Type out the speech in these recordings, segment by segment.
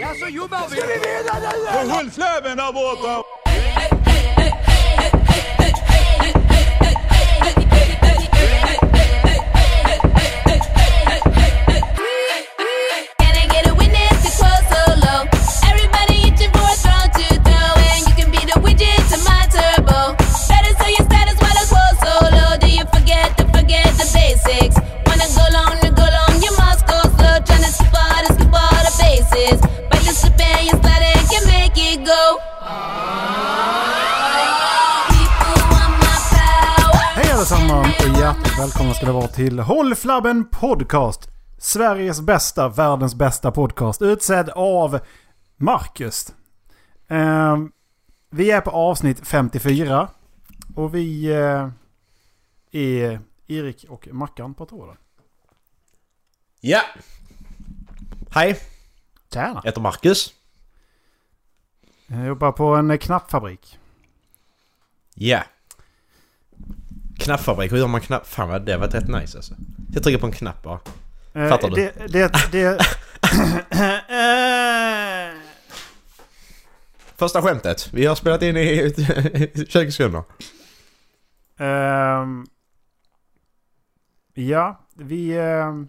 Ja, så jobbar vi! Ska vi vinna nu? Håll flabben där borta! Välkomna ska det vara till Håll Flabben Podcast. Sveriges bästa, världens bästa podcast. Utsedd av Marcus. Ehm, vi är på avsnitt 54. Och vi eh, är Erik och Mackan på tråden. Ja! Hej, Tjena! jag heter Marcus. Jag jobbar på en knappfabrik. Ja. Knappfabrik, hur gör man knapp? Fan vad det var rätt nice alltså. Jag trycker på en knapp bara. Eh, Fattar du? Det... det, det Eh, Första skämtet. Vi har spelat in i 20 sekunder. Ehm, ja, vi... ehm,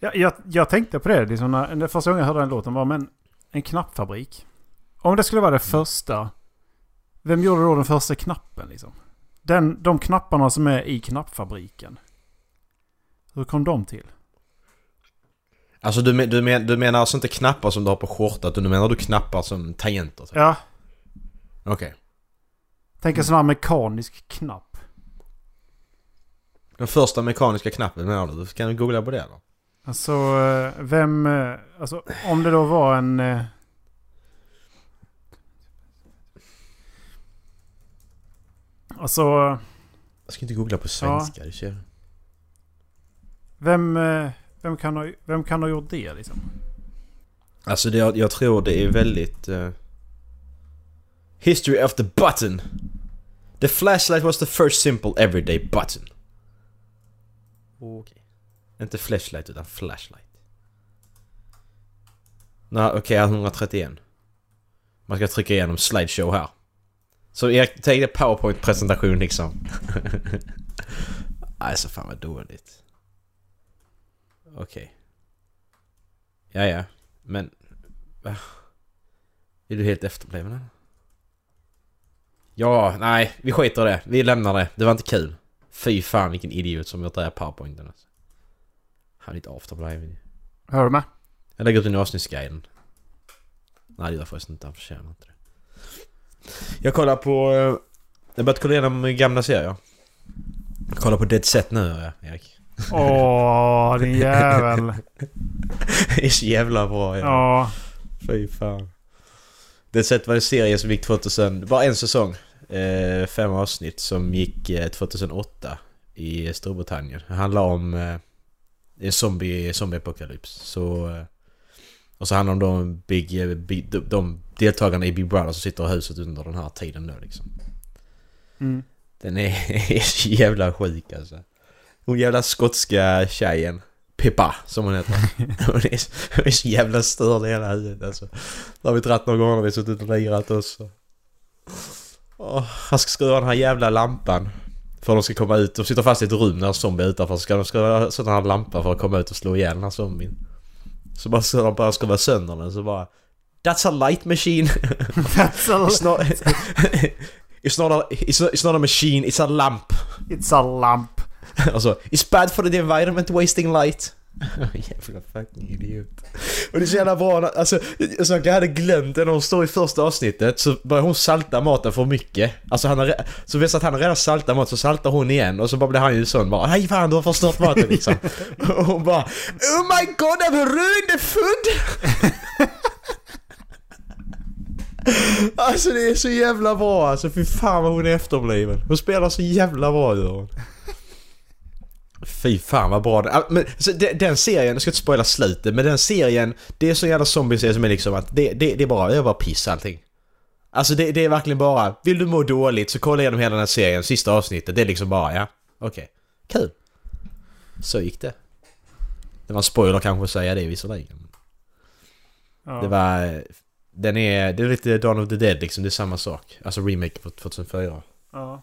ja, jag, jag tänkte på det, liksom när, när första gången jag hörde den låten var men en knappfabrik. Om det skulle vara det första, vem gjorde då den första knappen liksom? Den, de knapparna som är i knappfabriken. Hur kom de till? Alltså du, men, du, men, du menar alltså inte knappar som du har på skjortan utan du menar du knappar som tangenter? typ? Ja, Okej. tänk en sån här mekanisk knapp. Den första mekaniska knappen menar du? Kan du googla på det eller? Alltså, eh, vem... eh, Alltså, om det då var en... Alltså, Jag ska inte googla på svenska. Du ser. vem... eh, Vem kan, ha, vem kan ha gjort det liksom? Alltså det, jag tror det är väldigt... eh, History of the button. The flashlight was the first simple everyday button. Okej. Inte flashlight utan flashlight. Nej okej, okay, 131. Man ska trycka igenom slideshow här. Så jag tänkte powerpoint-presentation liksom. alltså fan vad dåligt. Okej. Ja, ja. Men... Va? Är du helt efterbliven? Ja, nej. Vi skiter i det. Vi lämnar det. Det var inte kul. Fy fan vilken idiot som gjort det här powerpointen alltså. Han är lite afterbliven. Hör du med? Jag lägger upp den i avsnittsguiden. Nej det gör jag förresten inte. Han förtjänar inte det. Jag kollar på... eh, Jag har börjat kolla igenom gamla serier. Jag kollar på Dead Set nu jag, Erik. Åh, din jävel. Det är så jävla bra. Ja. Ja. Fy fan. Dead Set var en serie som gick 2000... Bara en säsong. Eh, fem avsnitt som gick eh, 2008 i Storbritannien. Det handlar om eh, en zombie, zombie-apokalyps. Så... Och så handlar det om de, big, eh, big, de, de deltagarna i Big Brother som sitter i huset under den här tiden då liksom. Mm. Den är, är så jävla sjuk alltså. Hon jävla skotska tjejen. Pippa, som hon heter. Hon är, hon är så jävla störd i hela huvudet alltså. Det har vi dratt några gånger när vi suttit och lirat också. Åh, han ska skruva den här jävla lampan. För de ska komma ut. De sitter fast i ett rum när en zombie är utanför. Så ska de skruva sån här lampa för att komma ut och slå ihjäl den här zombien. Så bara så de bara skruva sönder den så bara... That's a light machine! That's a, It's not, it's, not a, it's, not, it's not a machine, it's a lamp. it's a lamp. Alltså, it's bad for the environment wasting light. Jävla fucking idiot. Och det är så jävla bra, alltså, alltså jag hade glömt det när hon står i första avsnittet så börjar hon salta maten för mycket. Alltså han har, så visst att han har redan saltat mat så saltar hon igen och så bara blir han ju sån bara Hej fan du har förstört maten liksom. och hon bara Oh my god I've ruined the food! Alltså det är så jävla bra alltså, fy fan vad hon är efterbliven. Hon spelar så jävla bra gör hon. Fy fan vad bra den ah, men, så den, serien, jag ska inte spoila slutet, men den serien Det är så jävla zombie-serie som är liksom att det, det, det är bara, det är bara piss allting. Alltså det, det är verkligen bara, vill du må dåligt så kolla igenom hela den här serien, sista avsnittet. Det är liksom bara, ja, okej. Kul. Så gick det. Det var en spoiler kanske att säga det visserligen. Ja. Det var... Den är... Det är lite Dawn of the Dead liksom. Det är samma sak. Alltså remake på 2004. Ja.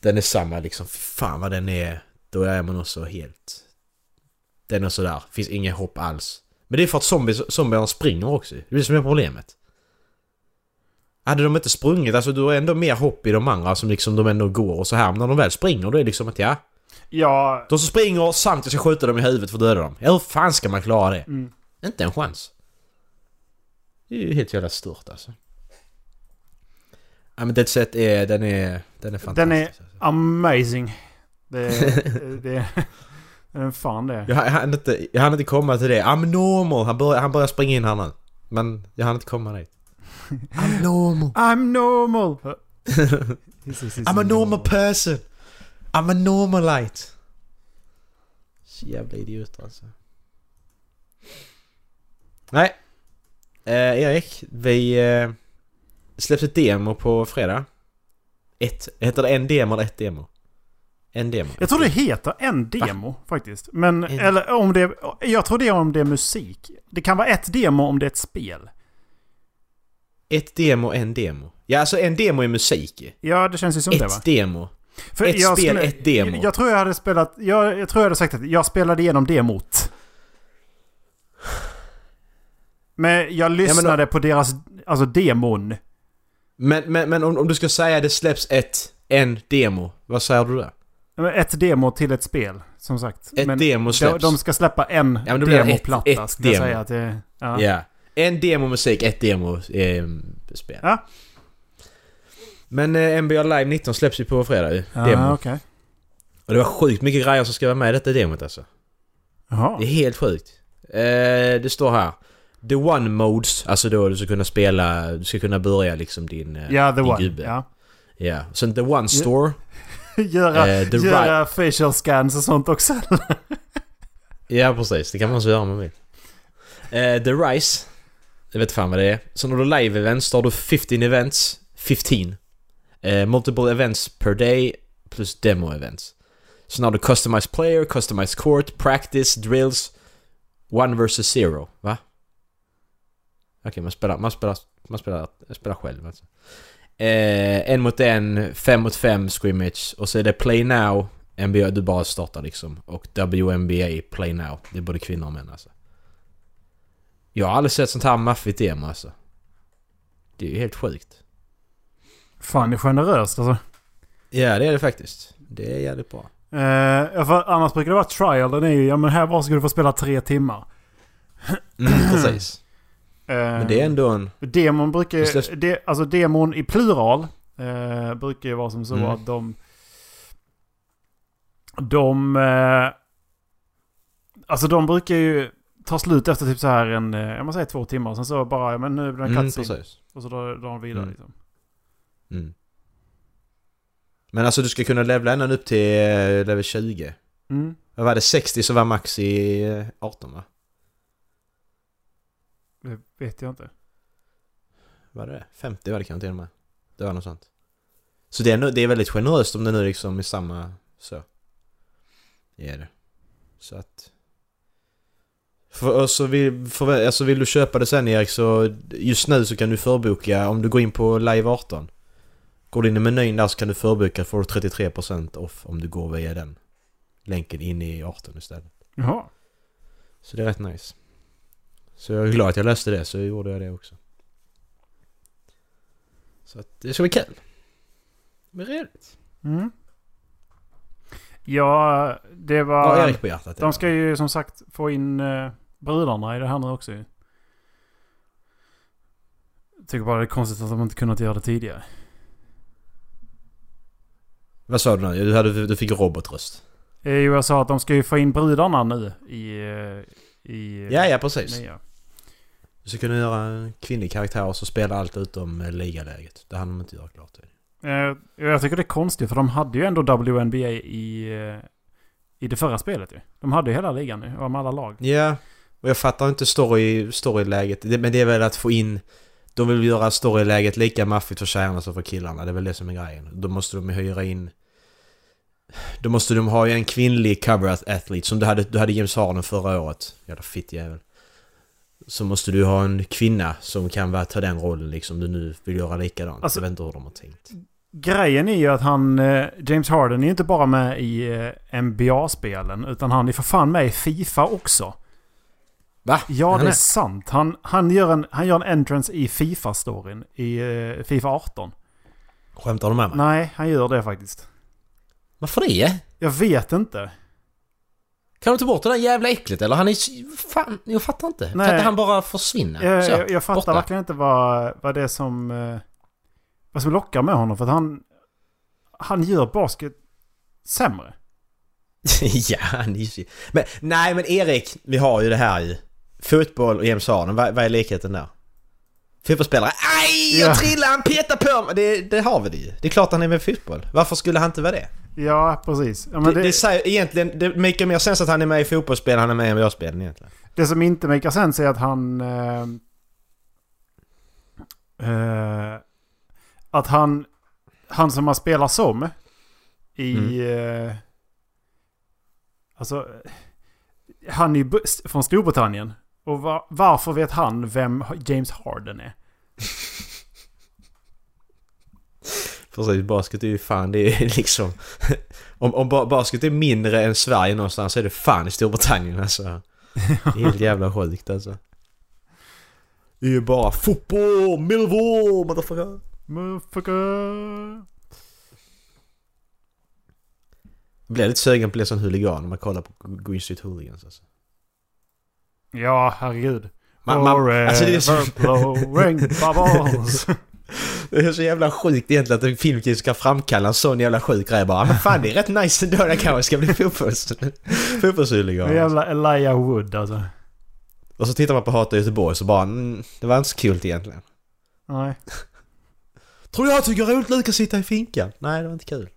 Den är samma liksom. Fan vad den är... Då är man också helt... Den är sådär. Finns inget hopp alls. Men det är för att zombies, zombierna springer också. Det är det som är problemet. Hade de inte sprungit, alltså då är ändå mer hopp i de andra som liksom de ändå går och så här. Men när de väl springer då är det liksom att ja... Ja, De som springer samt jag ska skjuta dem i huvudet för att döda dem. Ja, hur fan ska man klara det? Mm. Inte en chans. Det är ju helt jävla stört alltså. Ja men Dead Set är, den är, den är fantastisk. Den är alltså. amazing. Det, det, det är fan det. Jag, jag, hann inte, jag hann inte komma till det. I'm normal. Han börjar, han börjar springa in här nu. Men jag hann inte komma dit. I'm normal. I'm normal! This is- I'm a normal person. I'm a normalite. Så jävla idioter alltså. Nej. Eh, Erik, vi eh, släppte ett demo på fredag. Ett, heter det en demo eller ett demo? En demo. Jag tror det heter en demo faktiskt. Men, En- eller om det... Jag tror det är om det är musik. Det kan vara ett demo om det är ett spel. Ett demo, en demo. Ja, alltså en demo är musik. Ja, det känns ju som det va? Ett demo. För ett jag spel, ett demo. Jag, jag tror jag hade spelat... Jag, jag tror jag hade sagt att jag spelade igenom demot. Men jag lyssnade på deras... Alltså demon. Men, men, men om, om du ska säga det släpps ett, en demo. Vad säger du där? Ett demo till ett spel, som sagt. Ett men demo de, släpps. de ska släppa en Ja, men ett- demoplatta. ett skulle jag demo. säga att det, ja. Ja. En demo musik, ett demo eh, spel. Ja. Men eh, NBA Live 19 släpps ju på fredag ju. Ja, Demo. okej. Och det var sjukt mycket grejer som ska vara med i detta demot alltså. Jaha. Det är helt sjukt. Eh, det står här. The One Modes, alltså då du ska kunna spela, du ska kunna börja liksom din, eh, Ja, the din one. gubbe. Ja. Ja. Sen The One Store. göra the göra facial scans och sånt också. Ja precis, det kan man också göra om man vill. Eh, The Rise. Jag vet fan vad det är. Sen har du live events, då har du 15 events. 15. Eh, multiple events per day plus demo events. Sen har du customized player, customized court, practice, drills, one versus zero. Va? Okej, man spelar, man spelar, man spelar, man spelar själv alltså. Eh, en mot en, fem mot fem scrimmage och så är det play now, NBA, du bara startar liksom. Och WNBA play now. Det är både kvinnor och män alltså. Jag har aldrig sett sånt här maffigt demo alltså. Det är ju helt sjukt. Fan, det är generöst alltså. Ja, det är det faktiskt. Det är jävligt bra. Eh, för annars brukar det vara trial. Den är ju, ja men här var ska du få spela tre timmar. Mm, precis. Eh, Men det är ändå en... Demon brukar släpps- de, alltså demon i plural eh, brukar ju vara som så Mm. att de... De... Eh, alltså de brukar ju ta slut efter typ så här en, eh, jag måste säga två timmar. Sen så bara, ja men nu blir det en Mm, precis. Och så drar, drar de vidare Mm. liksom. Mm. Men alltså du ska kunna levla ända upp till eh, level 20. Mm. Vad var det? 60 så var max i eh, 18 va? Det vet jag inte. Var det 50 var det kanske till och med. Det var något sånt. Så det är, nu- det är väldigt generöst om det nu liksom är samma så. Det är det. Så att... För, så vill, för, alltså vill du köpa det sen Erik så just nu så kan du förboka om du går in på Live 18. Går du in i menyn där så kan du förboka får du 33% off om du går via den länken in i 18 istället. Jaha. Så det är rätt nice. Så jag är glad att jag löste det så gjorde jag det också. Så att det ska bli kul. Det blir roligt. Mm. Ja, det var... Har Erik på hjärtat? De ska ju som sagt få in eh, brudarna i det här nu också ju. Tycker bara det är konstigt att de inte kunnat göra det tidigare. Vad sa du nu? Du, hade, du fick robotröst. Eh, Jo, jag sa att de ska ju få in brudarna nu i... eh, i Ja, ja precis. nya. Ska kunna göra en kvinnlig karaktär och så spela allt utom eh, ligaläget. Det hann de inte göra klart. Eh, Jag tycker det är konstigt för de hade ju ändå WNBA i, eh, i det förra spelet ju. De hade ju hela ligan nu, med alla lag. Ja, och jag fattar inte story, storyläget. Men det är väl att få in... De vill göra storyläget lika maffigt för tjejerna som för killarna. Det är väl det som är grejen. Då måste de hyra in... Då måste de ha en kvinnlig cover athlete som du hade, du hade James Harden förra året. Jävla fitt jävel. Så måste du ha en kvinna som kan vara, ta den rollen liksom. Du nu vill göra likadant. Alltså- jag vet inte hur de har tänkt. Grejen är ju att han, eh, James Harden är inte bara med i eh, NBA-spelen. Utan han är för fan med i Fifa också. Va? Ja, Han det är är- sant. Han, han, gör en, han gör en entrance i Fifa-storyn. I eh, Fifa 18. Skämtar de med mig? Nej, han gör det faktiskt. Varför det? Jag vet inte. Kan de ta bort det där jävla äcklet eller? Han är... Fan, jag fattar inte. Kan Nej. inte han bara försvinna? Jag, Så, jag, jag fattar borta. verkligen inte vad, vad det är som... eh, Vad som lockar med honom. För att han... Han gör basket sämre. ja, han är ju... Men nej, men Erik, vi har ju det här ju. Fotboll och James Harden, vad, vad är likheten där? Fotbollsspelare, aj! Jag Ja. trillade, han petade på mig! Det, det har vi det ju. Det är klart han är med fotboll. Varför skulle han inte vara det? Ja, precis. Ja, det, det, det, det, säger egentligen, det make mer sens att han är med i fotbollsspel än han är med i NBA-spelen egentligen. som inte makar sense är att han... eh, eh, att han... Han som man spelar som. I... eh, alltså... Han är ju från Storbritannien. Och va, varför vet han vem James Harden är? Precis, basket är ju fan, det är liksom... om, om ba- basket är mindre än Sverige någonstans så är det fan i Storbritannien alltså. Det är helt jävla sjukt alltså. Det är ju bara fotboll, Millwall, motherfucker. Motherfucker. Jag blir lite sugen på att bli sån huligan när man kollar på Green Street Hooligans alltså. Ja, herregud. Man, man, alltså det är så... Det är så jävla sjukt egentligen att en film ska framkalla en sån jävla sjuk grej bara. Men fan det är rätt nice ändå, det kanske ska bli fotbolls... fotbollshuligan. Jävla Elijah Wood alltså. Och så tittar man på Hata Göteborg så bara, mm, det var inte så kul egentligen. Nej. Tror jag tycker det är roligt Lukas att sitta i finkan? Nej, det var inte kul.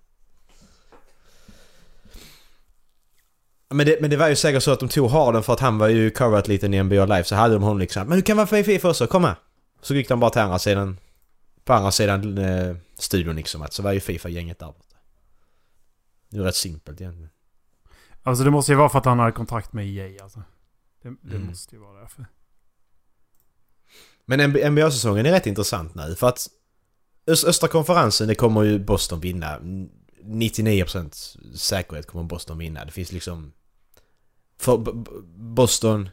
Men det, men det var ju säkert så att de tog Harden för att han var ju coverat lite i NBA Live så hade de honom liksom Men du kan vara med i Fifa också, kom här! Så gick de bara till andra sidan På andra sidan eh, studion liksom att så var ju Fifa-gänget där borta. Det var rätt simpelt egentligen. Alltså det måste ju vara för att han hade kontrakt med EA alltså. Det, det Mm. måste ju vara därför. Men NBA-säsongen är rätt intressant nu för att Ös- Östra konferensen det kommer ju Boston vinna. 99% säkerhet kommer Boston vinna. Det finns liksom... För Boston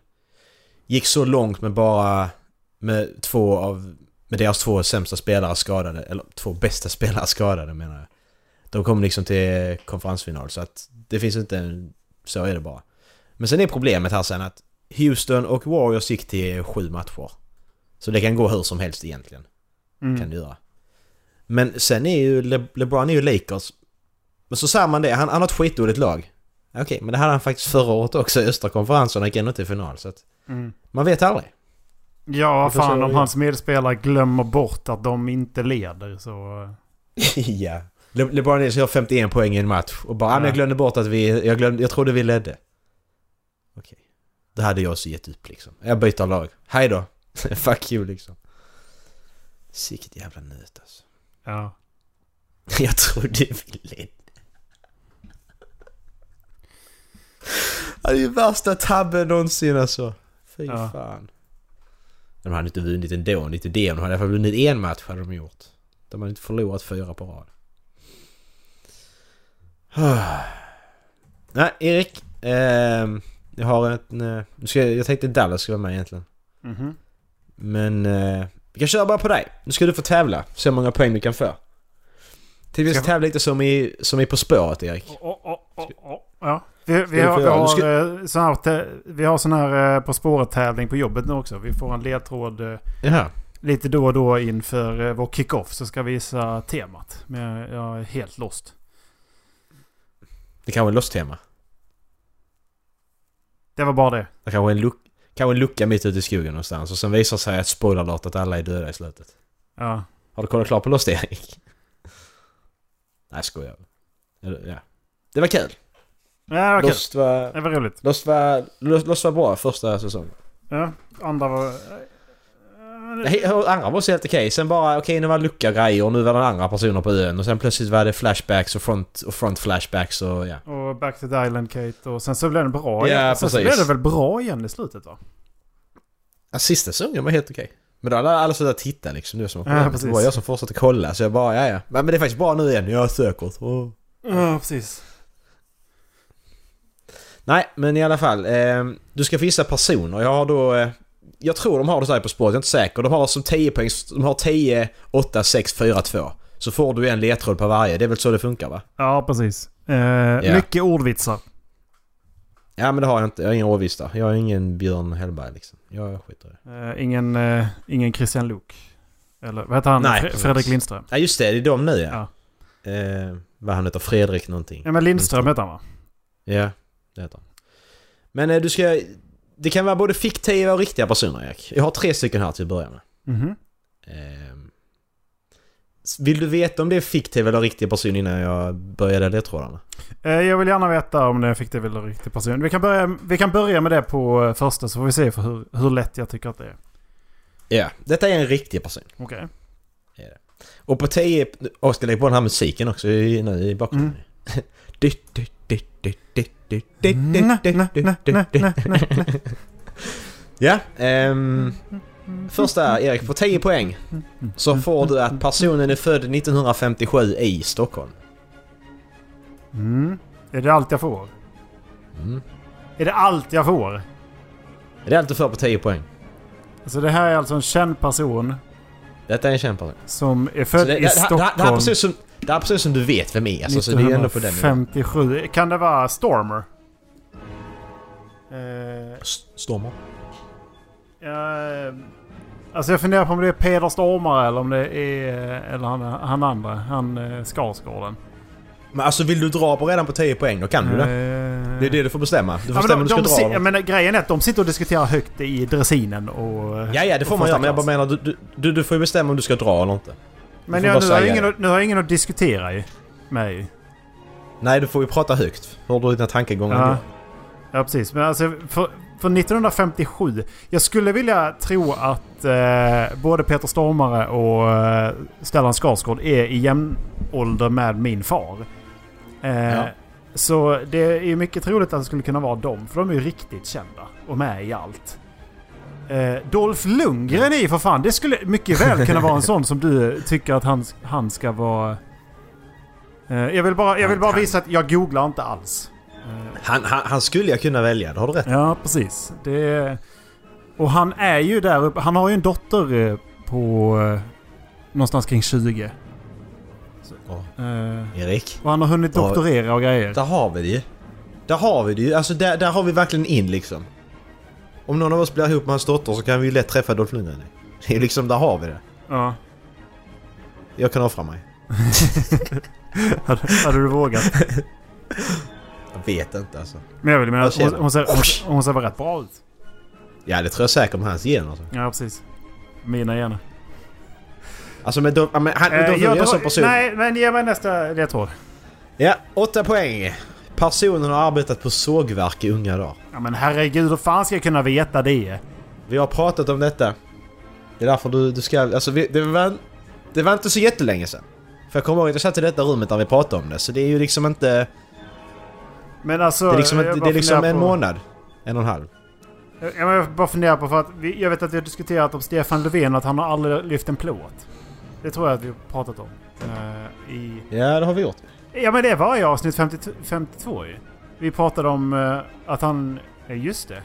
gick så långt med bara med två av... Med deras två sämsta spelare skadade, eller två bästa spelare skadade menar jag. De kom liksom till konferensfinal så att det finns inte en... Så är det bara. Men sen är problemet här sen att Houston och Warriors gick till sju matcher. Så det kan gå hur som helst egentligen. Mm. Kan det göra. Men sen är ju Le- LeBron är ju Lakers. Men så säger man det, han, han har ett skitdåligt lag. Okej, men det hade han faktiskt förra året också i östra konferensen och gick ändå till final. Så att Mm. man vet aldrig. Ja, se fan vad om hans medspelare glömmer bort att de inte leder så... ja. Le- LeBron James gör 51 poäng i en match och bara ja. men jag glömde bort att vi... Jag, glömde, jag trodde vi ledde. Okej. Det hade jag också gett upp liksom. Jag byter lag. Hej då. Fuck you liksom. Sicket jävla nöt alltså. Ja. Jag trodde vi ledde. Det är ju värsta tabben någonsin alltså. Fy Ja. fan. De hade inte vunnit ändå, inte det. De hade i alla fall vunnit en match hade de gjort. De hade inte förlorat fyra på rad. Nej, Erik. ehm, jag har en... eh, nu ska jag, tänkte Dallas ska vara med egentligen. Mhm. Men eh, vi kan köra bara på dig. Nu ska du få tävla. Se hur många poäng du kan få. Till vi ska Ska- tävla lite som i, som i På spåret Erik. Oh, oh, oh, oh, oh. Ja. Vi, vi har, vi har, ska- eh, sån här, vi har sån här eh, På spåret-tävling på jobbet nu också. Vi får en ledtråd eh, Jaha. lite då och då inför vår kick-off. Så ska vi gissa temat. Men jag, jag är helt lost. Det kanske är loss-tema. Det var bara det. Det kanske är en, luck, kanske en lucka mitt ute i skogen någonstans och sen visar sig att spoiler att alla är döda i slutet. Ja. Har du kollat klart på Lost Erik? Nej jag skojar. Ja. Det var kul. Ja, det kul. Lost var, Det var roligt. Lost var... Lost, Lost var bra första säsongen. Ja. Andra var... Nej, Andra var också helt okej. Sen bara okej nu var det lucka grejer och nu var det andra personer på ön och sen plötsligt var det flashbacks och front, och front flashbacks och ja. Och Back to the Island Kate. Och sen så blev det bra Ja, igen. Sen så precis. blev det väl bra igen i slutet va? Ja, sista säsongen var helt okej. Men då hade alla slutat titta liksom. Det var, som, Ja, det precis. var jag som fortsatte kolla så jag bara ja ja. Men, det är faktiskt bra nu igen. Jag är säkert. Och... Ja, precis. Nej men i alla fall. Eh, du ska få gissa personer. Jag har då... Eh, jag tror de har det så här på spåret, jag är inte säker. De har som 10 poäng. De har 10, 8, 6, 4, 2. Så får du en ledtråd på varje. Det är väl så det funkar va? Ja, precis. Eh, Mycket ordvitsar. Ja men det har jag inte. Jag har ingen Åvista. Jag är ingen Björn Hellberg liksom. Jag skiter i det. Eh, ingen, eh, ingen Christian Luuk. Eller vad heter han? Nej, Fre-. Fredrik Lindström. Ja just det, det är de nu ja. Eh, vad han heter, Fredrik någonting. Ja, men Lindström heter han va? Ja, det heter han. Men eh, du ska... Det kan vara både fiktiva och riktiga personer Erik. Jag har tre stycken här till att börja med. Mhm. Ehm, vill du veta om det är fiktiv eller riktig person innan jag börjar ledtrådarna? Eh, jag vill gärna veta om det fick det väl riktig person. Vi kan, börja, vi kan börja med det på eh, första så får vi se för hur, hur lätt jag tycker att det är. Ja, detta är en riktig person. Okej. Och på 10... Och ska lägga på den här musiken också nu i bakgrunden. Du, Ja, ehm, första Erik, på 10 poäng så får du att personen är född 1957 i Stockholm. Mm. Är det allt jag får? Mm. Är det allt jag får? Det är allt du får på 10 poäng. Alltså det här är alltså en känd person Detta är en känd person. som är född det, i det, det, Stockholm det, här är precis som, det är precis som du vet vem är. Alltså, så det är ändå på den nivån. 1957. Kan det vara Stormer? Eh, S- Stormar. Ja, alltså jag funderar på om det är Peder Stormare eller om det är... Eller han, han andra. Han eh, Skarsgården. Men alltså vill du dra på redan på 10 poäng då kan du det. Det är det du får bestämma. Du får Ja, bestämma men om de, du de, ska si- dra eller... menar, grejen är att de sitter och diskuterar högt i dressinen och... Ja, ja det får man göra men jag bara menar du, du, du, du får ju bestämma om du ska dra eller inte. Men jag, nu, har ingen, nu har ingen att diskutera i. Med. Nej du får ju prata högt. Hör du dina tankegångar Ja. Ja, precis. Men alltså för, för 1957. Jag skulle vilja tro att eh, både Peter Stormare och eh, Stellan Skarsgård är i jämn ålder med min far. Eh, Ja. Så det är ju mycket troligt att det skulle kunna vara dem. För de är ju riktigt kända och med i allt. Eh, Dolph Lundgren är för fan... Det skulle mycket väl kunna vara en sån som du tycker att han, han ska vara... Eh, jag vill bara, jag vill bara visa att jag googlar inte alls. Eh, Han, han, han skulle jag kunna välja, det har du rätt Ja, precis. Det, och han är ju där uppe. Han har ju en dotter eh, på eh, någonstans kring 20. Ja. Eh, Erik. och han har hunnit doktorera och grejer. Där har vi det ju. Där har vi det ju. Alltså där, där har vi verkligen in liksom. Om någon av oss blir ihop med hans dotter så kan vi ju lätt träffa Dolph Lundgren. Det är liksom, där har vi det. Ja. Jag kan offra mig. hade, hade du vågat? Jag vet inte alltså. Men jag vill mena att hon, hon, ser, hon, hon ser rätt bra ut? Ja det tror jag säkert med hans gener alltså. Ja, precis. Mina gärna. Alltså med Dolph, han, Eh, Dolph jag Lundgren som person. Nej, men ge mig nästa ledtråd. Ja, åtta poäng. Personen har arbetat på sågverk i unga dagar. Ja men herregud, hur fan ska jag kunna veta det? Vi har pratat om detta. Det är därför du, du ska... Alltså vi, det, var, det var inte så jättelänge sedan. För jag kommer ihåg att jag satt i detta rummet där vi pratade om det. Så det är ju liksom inte... Men alltså... Det är liksom, jag det, är liksom en på- månad. En och en halv. Jag, jag bara funderar på för att vi, jag vet att vi har diskuterat om Stefan Löfven att han har aldrig lyft en plåt. Det tror jag att vi har pratat om. eh, i, Ja, det har vi gjort ja men det var i avsnitt 52, 52 ju. Vi pratade om uh, att han... Ja just det.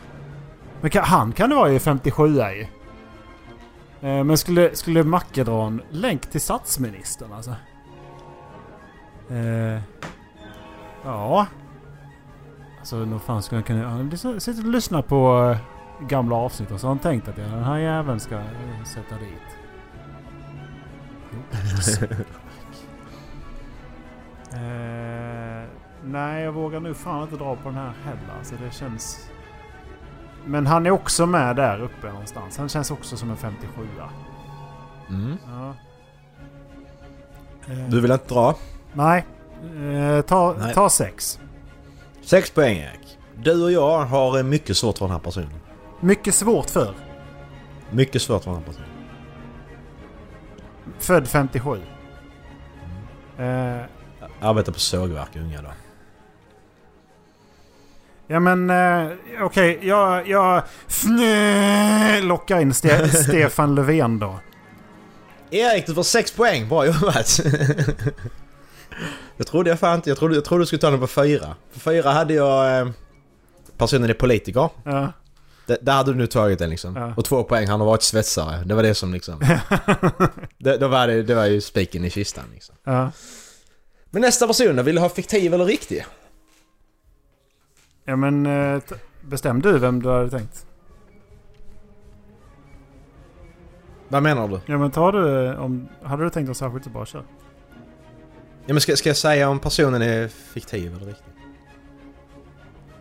Men kan, han kan det vara i 57 ju. Uh, men skulle, skulle Macke dra en länk till statsministern alltså? Uh, ja. Alltså nog fan skulle han kunna... Han sitter och lyssnar på gamla avsnitt och så har han tänkt att ja, den här jäveln ska sätta dit. eh, nej, jag vågar nu fan inte dra på den här heller. Alltså det känns... Men han är också med där uppe någonstans. Han känns också som en 57 Mm. ja. Eh, Du vill inte dra? Nej. Eh, ta, Nej. ta sex. Sex poäng Erik. Du och jag har mycket svårt för den här personen. Mycket svårt för. Mycket svårt för den här personen. Född 57. Eh, Arbetar på sågverk unga dagar. Ja men eh, okej, jag, jag fnö, lockar in Ste Stefan Löfven då. Erik, du får 6 poäng. Bra jobbat! jag trodde jag fan inte... Jag trodde, jag trodde du skulle ta den på 4. På 4 hade jag... Eh, personen är politiker. Ja. Där hade du nu tagit den liksom. Ja. Och två poäng, han har varit svetsare. Det var det som liksom... det, då var det, det var ju spiken i kistan liksom. ja. Men nästa person? Vill du ha fiktiv eller riktig? ja men eh, bestäm du vem du hade tänkt. Vad menar du? Ja men tar du om... Hade du tänkt något särskilt så bara kör. Ja, men ska, ska jag säga om personen är fiktiv eller riktig?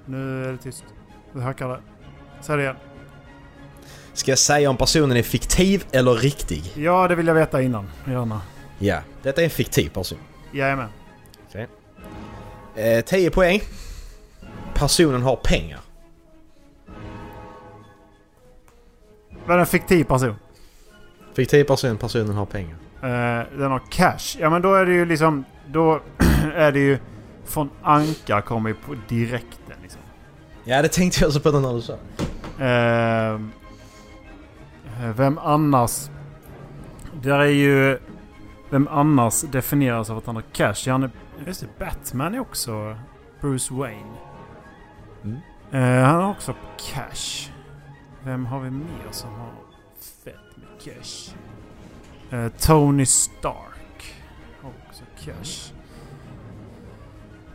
Nu är det tyst. Du hackar det. Säg det igen. Ska jag säga om personen är fiktiv eller riktig? Ja, det vill jag veta innan. Gärna. Ja, detta är en fiktiv person. Jajamän. Eh, 10 poäng. Personen har pengar. Var det en fiktiv person? Fiktiv person, personen har pengar. Eh, den har cash. Ja men då är det ju liksom... Då är det ju... Från Anka kommer ju på direkten liksom. Ja, det tänkte jag också på när du sa. Eh, vem annars... Där är ju... Vem annars definieras av att han har cash? Ja, han är, just det, Batman är också Bruce Wayne. Mm. Eh, han har också cash. Vem har vi mer som har fett med cash? Eh, Tony Stark har också cash.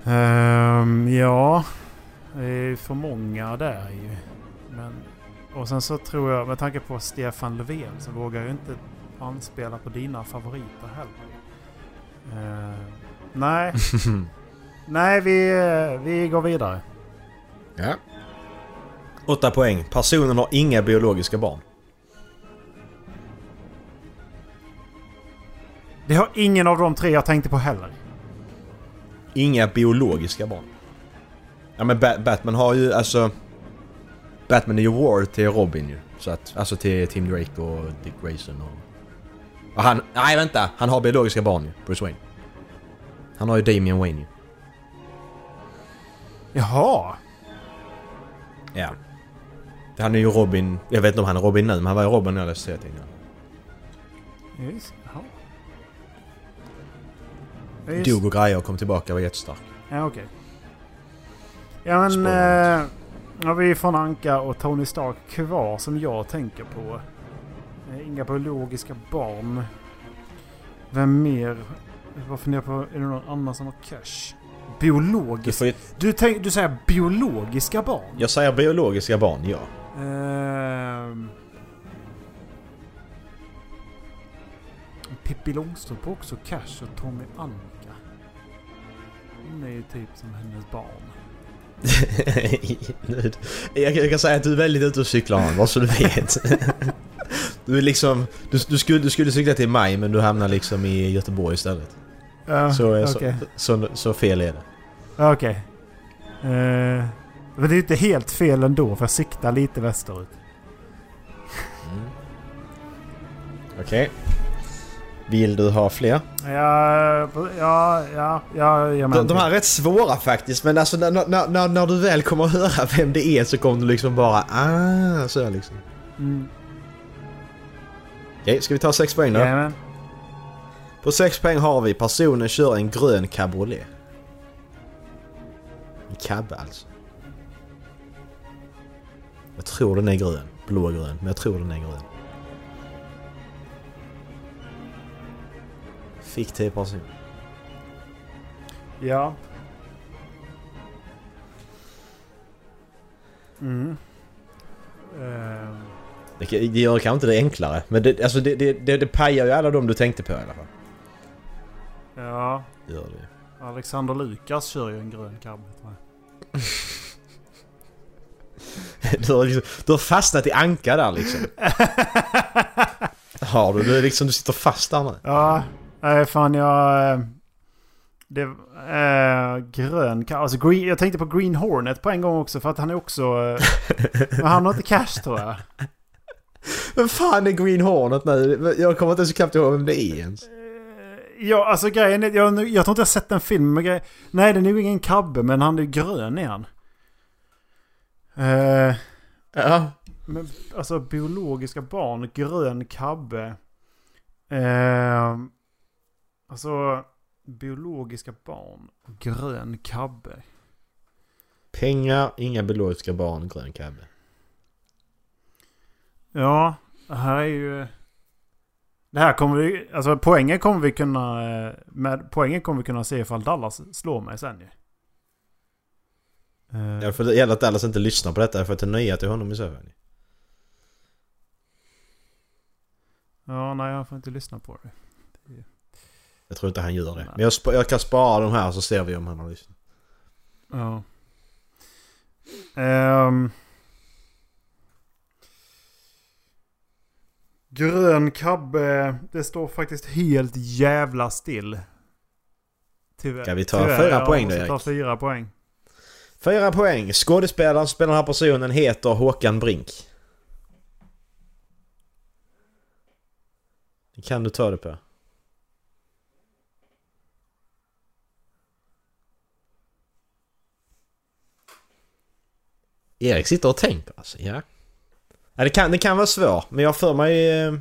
Ehm, ja, det är för många där ju. Men, och sen så tror jag, med tanke på Stefan Löfven, så vågar jag inte anspela på dina favoriter heller. Eh, nej, nej vi, vi går vidare. Ja. 8 poäng. Personen har inga biologiska barn. Det har ingen av de tre jag tänkte på heller. Inga biologiska barn. Ja men Ba- Batman har ju alltså... Batman är ju War till Robin ju. Så att, alltså till Tim Drake och Dick Grayson och... och han... Nej vänta! Han har biologiska barn ju, Bruce Wayne. Han har ju Damian Wayne ju. Jaha! Ja. Han är ju Robin... Jag vet inte om han är Robin nu, men han var ju Robin när jag läste. Just, jaha. Ja, just- Dog och grejer och kom tillbaka och var jättestark. Ja, okej. Ja, men... Eh, har vi från Anka och Tony Stark kvar som jag tänker på. Eh, inga biologiska barn. Vem mer? Jag funderar på, är det någon annan som har cash? Du Biologiska? får ju... Du, tänk, du säger biologiska barn? Jag säger biologiska barn, ja. Ehm. Pippi Långstrump har också cash och Tommy Anka. Hon är ju typ som hennes barn. Jag, kan säga att du är väldigt ute och cyklar han, bara så du vet. Du är liksom... Du, du, skulle, du skulle cykla till maj men du hamnar liksom i Göteborg istället. Ja, Så, okej. så, så, så fel är det. Okej. Eh, men det är inte helt fel ändå för jag siktar lite västerut. Okej. Vill du ha fler? Ja, ja, ja, ja, ja men. De, de här är rätt svåra faktiskt men alltså när, när, när, när du väl kommer att höra vem det är så kommer du liksom bara ah så här liksom. Mm, Okej, ska vi ta sex poäng då? jajamän. På 6 poäng har vi personen kör en grön cabriolet. En cabbe alltså. Jag tror den är grön. Blågrön, men jag tror den är grön. Fiktiv person. Ja. Mm. Eh, Det, det gör kanske inte det enklare, men det, alltså det, det, det, det pajar ju alla de du tänkte på i alla fall. ja. Gör det. Alexander Lukas kör ju en grön cab. Du har, liksom, du har fastnat i anka där liksom. Har du? Du, är liksom, du sitter fast där nu. Ja, nej fan jag... eh, Det... Eh, grön. Alltså green, jag tänkte på Green Hornet på en gång också för att han är också... Eh, men han har inte cash tror jag. Vem fan är Green Hornet nu? Jag kommer inte ens knappt ihåg vem det är ens. Ja, alltså grejen är... Jag, jag tror inte jag har sett den filmen. Men grej, nej, det är nog ingen kabbe men han är grön är han. Eh, Ja. men, alltså biologiska barn, grön kabbe. Eh, alltså biologiska barn, grön kabbe. Pengar, inga biologiska barn, grön kabbe. Ja, det här är ju... Det här kommer vi... Alltså poängen kommer vi kunna... eh, Med poängen kommer vi kunna se ifall Dallas slår mig sen ju. Eh, Ja, för det gäller att Dallas inte lyssnar på detta för att ta nya till honom i så fall. ja, nej jag får inte lyssna på det. Jag tror inte han gör det. Men jag, jag kan spara de här så ser vi om han har lyssnat. Ja. Ehm. grön kabbe. Det står faktiskt helt jävla still. Tyvärr. Ska vi ta Tyvärr, fyra poäng då, måste ta Erik? fyra poäng. Fyra poäng. Skådespelaren som spelar den här personen heter Håkan Brink. Kan du ta det på. Erik sitter och tänker alltså, ja. ja det, kan, det kan vara svårt, men jag för mig... Eh,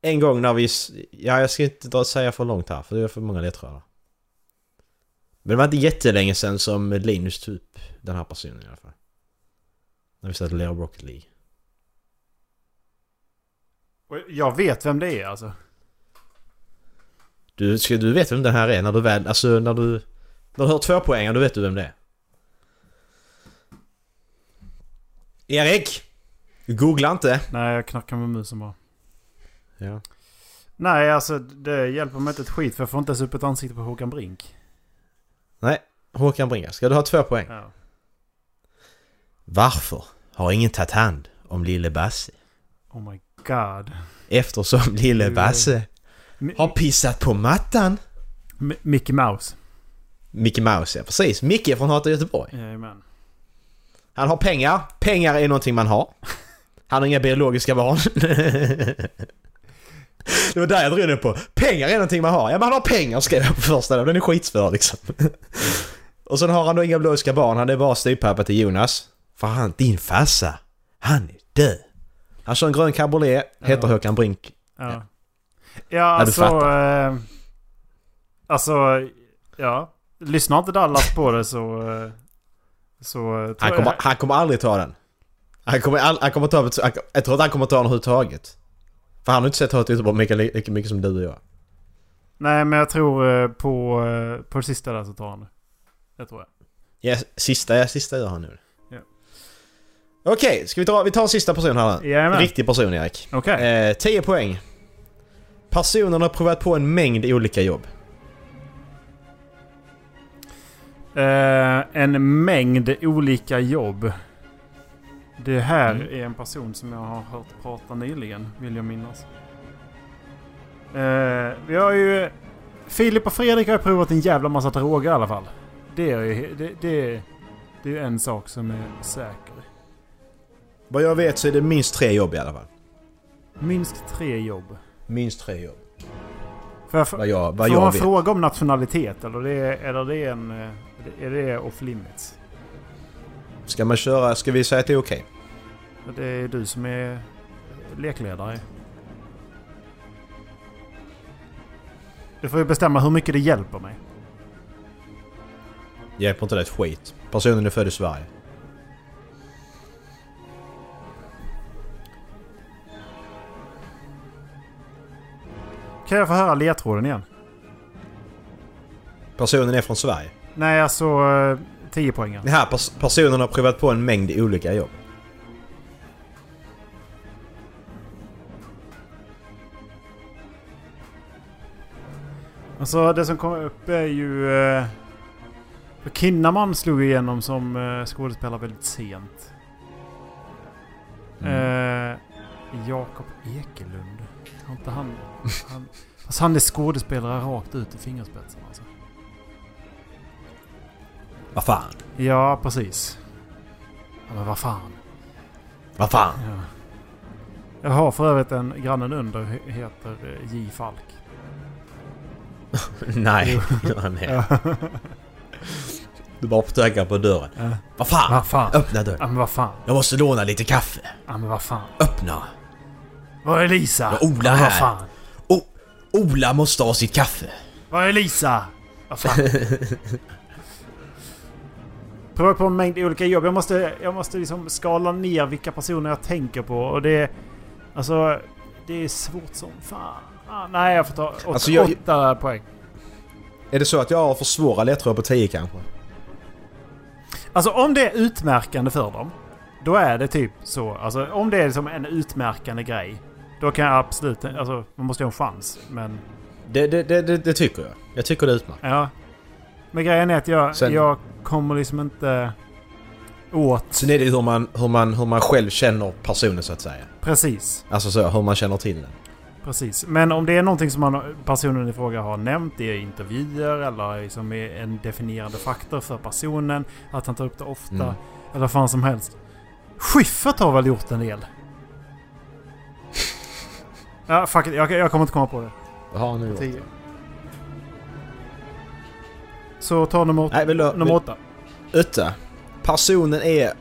en gång när vi... Ja, jag ska inte dra säga för långt här, för det är för många ledtrådar. Men det var inte jättelänge sedan som Linus tog upp den här personen i alla fall. När vi satt och lirade Rocket League. Jag vet vem det är alltså. Du, ska, du vet vem den här är när du väl... Alltså när du... När du hör två poäng, då vet du vem det är. Erik! Googla inte! Nej, jag knackar med musen bara. Ja. Nej, alltså det hjälper mig inte ett skit för jag får inte ens upp ett ansikte på Håkan Brink. Nej, Håkan Bringa. Ska du ha två poäng? Ja. Varför har ingen tagit hand om lille Basse? Oh my god. Eftersom lille Du- Basse har pissat på mattan. M- Mickey Mouse. Mickey Mouse, ja precis. Micke från Hata Göteborg. Jajamän. Han har pengar. Pengar är någonting man har. Han har inga biologiska barn. Det var där jag drog ner på. Pengar är någonting man har. Ja, man har pengar skrev jag på första. Den är skitsvår liksom. Och sen har han då inga biologiska barn. Han är bara styvpappa till Jonas. För han, din farsa, han är död. Han kör en grön cabriolet, heter Ja. Håkan Brink. Ja. Ja. Ja, alltså... Eh, alltså, ja. Lyssnar inte Dallas på det så... Eh, så eh, Han jag- kommer, han kommer aldrig ta den. Han kommer, all, han kommer ta... han- Jag tror att han kommer ta den överhuvudtaget. För han har inte sett Hata Göteborg lika, lika mycket som du och jag. Nej, men jag tror eh, på, eh, på det sista där så tar han det. Det tror jag. Ja, sista, ja, sista gör han nu. Ja. Okej, ska vi ta, vi tar en sista person här nu. Jajamän. Riktig person Erik. Okej. Eh, 10 poäng. Personen har provat på en mängd olika jobb. Eh, en mängd olika jobb. Det här Mm. är en person som jag har hört prata nyligen, vill jag minnas. Eh, vi har ju... Filip och Fredrik har provat en jävla massa droger i alla fall. Det är ju det, det, det är en sak som är säker. Vad jag vet så är det minst tre jobb i alla fall. Minst tre jobb. Minst tre jobb. Får jag, Vad jag, vad får jag man vet. fråga om nationalitet eller det, eller det är en... Är det off limits? Ska man köra, ska vi säga att det är okej? Det är du som är lekledare. Du får ju bestämma hur mycket det hjälper mig. Hjälper inte det ett skit. Personen är född i Sverige. Kan jag få höra ledtråden igen? Personen är från Sverige. Nej, alltså... eh, 10 poäng. Den här pers- personen har provat på en mängd olika jobb. Alltså det som kommer upp är ju... Eh, Kinnaman slog igenom som eh, skådespelare väldigt sent. Eh, Jakob Ekelund. Har inte han... han alltså han är skådespelare rakt ut i fingerspetsen alltså. Vad fan? Ja, precis. Ja, men vad fan. Vad fan? Ja. Jag har för övrigt en grannen under he- heter eh, J. Falk. Nej, gör han det? Du bara trycker på dörren. Ja. Vad fan? Vad fan? Öppna dörren. Ja men vad fan. Jag måste låna lite kaffe. Ja men vad fan. Öppna. Var är Lisa? Ja, Ola här. Vad fan. O- Ola måste ha sitt kaffe. Var är Lisa? Vad fan. Prövar på en mängd olika jobb. Jag måste, jag måste liksom skala ner vilka personer jag tänker på. Och det... Alltså... Det är svårt som fan. Ah, nej, jag får ta åt, Alltså, jag- åtta poäng. Är det så att jag har för svåra ledtrådar på 10 kanske? Alltså om det är utmärkande för dem. Då är det typ så. Alltså om det är liksom en utmärkande grej. Då kan jag absolut... Alltså man måste ju ha en chans. Men... Det, det, det, det, det tycker jag. Jag tycker det är utmärkt. Ja. Men grejen är att jag, Sen- jag kommer liksom inte åt... Sen är det ju hur man, hur, man, hur man själv känner personen så att säga. Precis. Alltså så, hur man känner till den. Precis. Men om det är någonting som man, personen i fråga har nämnt i intervjuer eller liksom är en definierande faktor för personen. Att han tar upp det ofta. Mm. Eller vad fan som helst. Schyffert har väl gjort en del? Ja, fuck it. Jag, jag kommer inte komma på det. Det har han nu gjort. Så ta nummer, åtta. Nej, vill nummer åtta. Utta. Personen är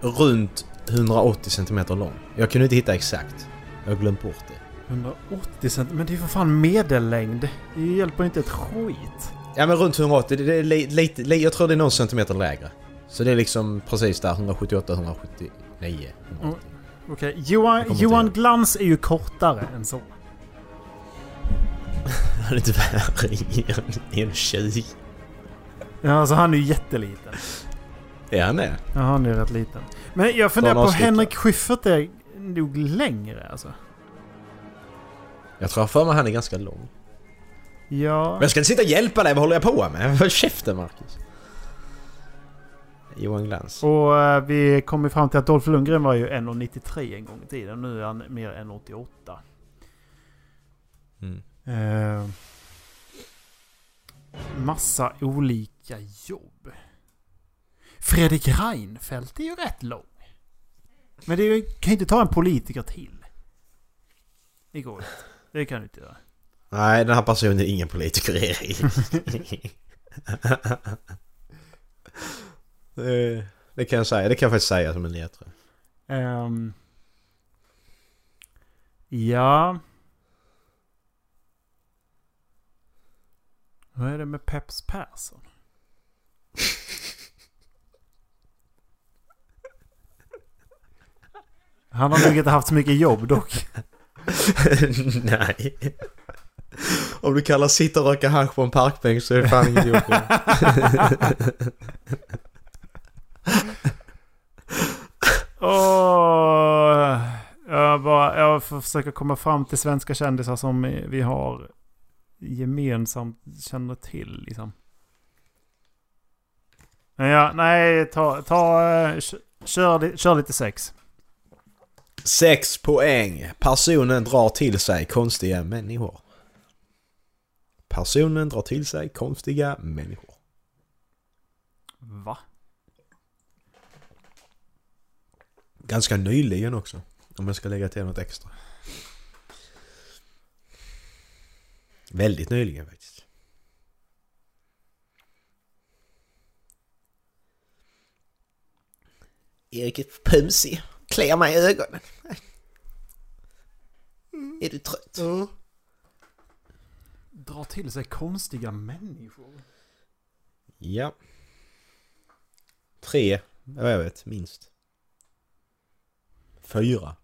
runt 180 cm lång. Jag kunde inte hitta exakt. Jag har glömt bort det. 180 cent. Men det är för fan medellängd. Det hjälper inte ett skit. Ja men runt 180, det är li, lite, li, jag tror det är någon centimeter lägre. Så det är liksom precis där, 178, 179. 180. Okej, Johan, Jag kommer Johan inte Glans är ju kortare än så. Han är värre än 1,20. Ja, alltså han är ju jätteliten. Ja han är. Ja, han är rätt liten. Men jag funderar en på. Henrik Schyffert är nog längre alltså. Jag tror för mig han är ganska lång. Ja. Men jag ska inte sitta och hjälpa dig, vad håller jag på med? Håll käften Marcus. Johan Glans. Och eh, vi kom ju fram till att Dolph Lundgren var ju 1,93 en gång i tiden. Nu är han mer 1,88. Mm. Eh, massa olika jobb. Fredrik Reinfeldt är ju rätt lång. Men det är kan ju inte ta en politiker till. Det går inte. Det kan du inte göra. Nej, den här personen är ingen politiker Erik. det, det kan jag säga. Det kan jag faktiskt säga som en ledtråd. Ehm, ja. Vad är det med Peps Persson? Han har nog inte haft så mycket jobb dock. Nej. Om du kallar sitta och röka hasch på en parkbänk så är det fan inget jobb. Jag, bara, jag får försöka komma fram till svenska kändisar som vi har gemensamt känner till liksom. Men ja, nej, ta, ta, eh, kö- kör, kör lite sex. Sex poäng. Personen drar till sig konstiga människor. Personen drar till sig konstiga människor. Va? Ganska nyligen också. Om jag ska lägga till något extra. Väldigt nyligen faktiskt. Erik är pumsig. Kliar mig i ögonen. Är du trött? Dra till sig konstiga människor. Ja. Tre, vad jag vet, minst. Fyra.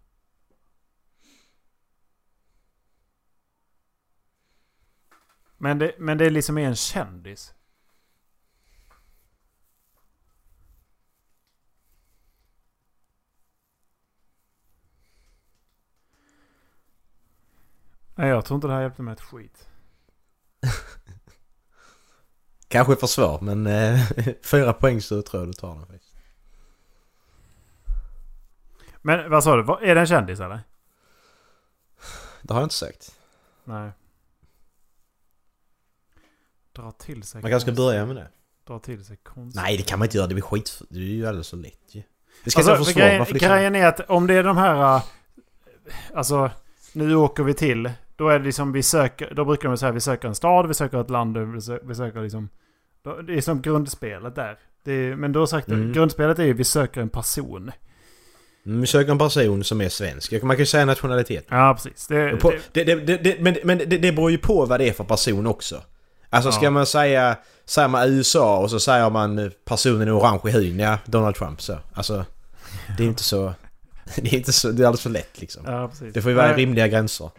Men det, men det är liksom en kändis. Nej, jag tror inte det här hjälpte mig ett skit. Kanske för svår, men eh, fyra poäng så tror jag du tar den faktiskt. Men vad sa du? Är det en kändis eller? Det har jag inte sagt. Nej. Dra till sig Man kanske ska börja med det. Dra till sig konst. Nej, det kan man inte göra. Det blir skit. Det är ju alldeles så lätt ju. Det ska Alltså, inte för för grejen, liksom? grejen är att om det är de här... äh, Alltså, nu åker vi till. Då är det liksom vi söker... Då brukar de säga vi söker en stad, vi söker ett land, vi söker, vi söker liksom... Då- Det är som grundspelet där. Är, men har sagt Mm. grundspelet är ju vi söker en person. Mm, Vi söker en person som är svensk. Man kan ju säga nationalitet. Ja, precis. Det, På, det, det, men men det, det beror ju på vad det är för person också. Alltså ska Ja. man säga... Säger man USA och så säger man eh, personen är orange i hyn, ja, Donald Trump så. Alltså, det är inte så... Det är inte så... Det är alldeles för lätt liksom. ja. Det får ju vara rimliga gränser.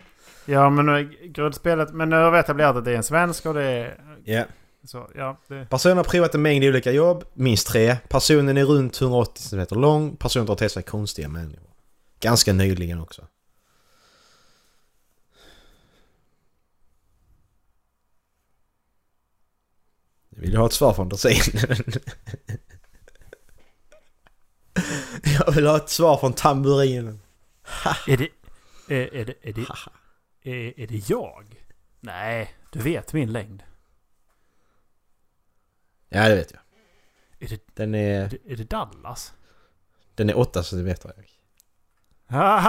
Ja, men nu är grundspelet... Men nu har vi etablerat att det är en svensk och det är... Ja. Så, ja, det... Personen har provat en mängd olika jobb, minst tre. Personen är runt 180 cm lång. Personen drar till sig konstiga människor. Ganska nyligen också. Jag vill ha ett svar från Dorsin. Jag vill ha ett svar från tamburinen. Är det... Är, är det... Är det... Är, är det jag? Nej, du vet min längd. Ja, det vet jag. Är det, Den är är, det, är det Dallas? den är 8 cm. Erik. Haha!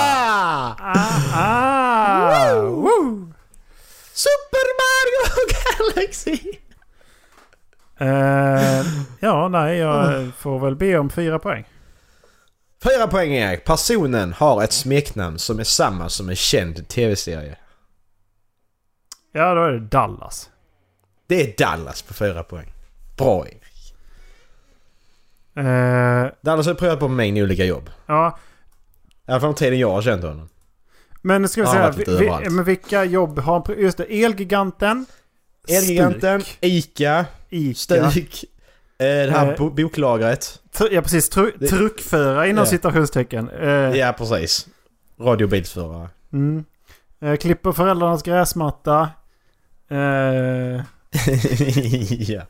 ah, ah, woo! Super Mario Galaxy! Eh, ja, nej, jag får väl be om fyra poäng. Fyra poäng Erik. Personen har ett smeknamn som är samma som en känd tv-serie. Ja, då är det Dallas. Det är Dallas på fyra poäng. Bra Erik. Eh, Dallas har prövat på en mängd olika jobb. ja, I alla fall den tiden jag har känt honom. men ska vi säga... vi, vi, men vilka jobb har han... Just det, Elgiganten. Elgiganten, Ica, Ica. Stuk, eh, det här Eh. bo- boklagret. Ja, precis. Tru, truckförare inom Ja. citationstecken. Eh, Ja, precis. Radiobilsförare. mm. eh, klipper föräldrarnas gräsmatta. Eh, ja.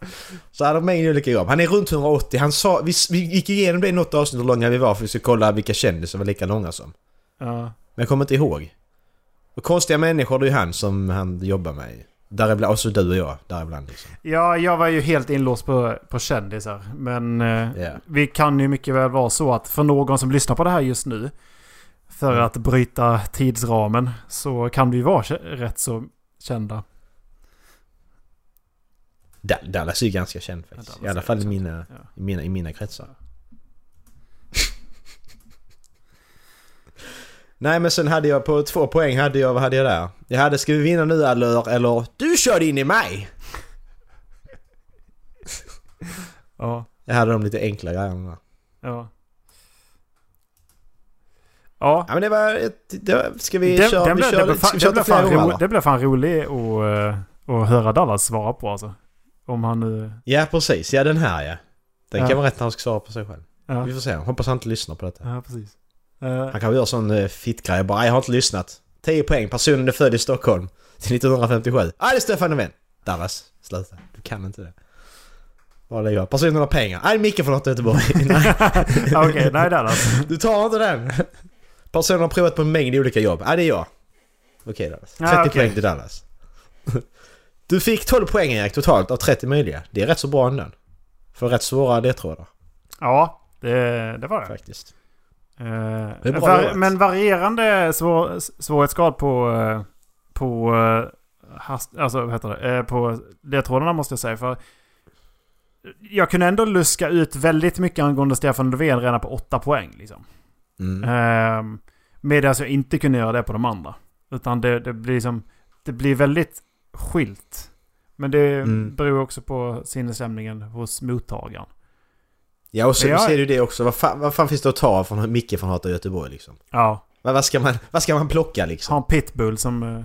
Så han har mängd olika jobb. Han är runt 180. Han sa, vi, vi gick igenom det i något avsnitt hur långa vi var för vi skulle kolla vilka kändisar var lika långa som. ja. Men jag kommer inte ihåg. Och konstiga människor, det är ju han som han jobbar med. Däribland, och så du och jag, däribland liksom. Ja, jag var ju helt inlåst på, på kändisar. Men eh, Ja. vi kan ju mycket väl vara så att för någon som lyssnar på det här just nu. För Mm. att bryta tidsramen så kan vi vara rätt så kända. Da- Dallas är ju ganska känd faktiskt. Ja, I alla fall i mina, Ja. i mina, i mina kretsar. Nej men sen hade jag på två poäng hade jag, vad hade jag där? Jag hade ska vi vinna nu eller, eller du körde in i mig! Ja, Jag hade de lite enkla grejerna. ja. Ja, Ja men det var, ett- det ska vi den, köra, den vi blev, kör, det ska vi det köra flera fan, ro, det blev fan roligt att, uh, att höra Dallas svara på alltså. Om han nu... Ja precis, ja den här ja. Den Ja. kan vara rätt när han ska svara på sig själv. Ja, Vi får se, hoppas han inte lyssnar på detta. ja precis. Eh, Han kan göra sån uh, fittgrej bara, jag har inte lyssnat. 10 poäng, personen är född i Stockholm. Till 1957. Ah det är Stefan Löfven. Dallas, sluta. Du kan inte det. Vad lägger jag? Personen har pengar. Nej, Micke från Göteborg. Nej, Okej, nej Dallas. du tar inte den. Personen har provat på en mängd olika jobb. Ja, det är jag. Okej Dallas. 30 Ja, okej. poäng till Dallas. Du fick 12 poäng Erik totalt av 30 möjliga. Det är rätt så bra ändå. För rätt svåra ledtrådar Ja, det, det var det. faktiskt. Eh, var, men varierande svår, svårighetsgrad på, eh, på, eh, hast, alltså, vad heter det? Eh, på ledtrådarna måste jag säga. För jag kunde ändå luska ut väldigt mycket angående Stefan Löfven redan på åtta poäng. Liksom. Mm. Eh, Medan jag inte kunde göra det på de andra. Utan det, det blir liksom, det blir väldigt skilt. Men det Mm. beror också på sinnesstämningen hos mottagaren. Ja och så Ja. ser du det också. Vad fan, vad fan finns det att ta från Micke från Hata Göteborg liksom? Ja, Vad, vad, ska man, vad ska man plocka liksom? ha en pitbull som... eh,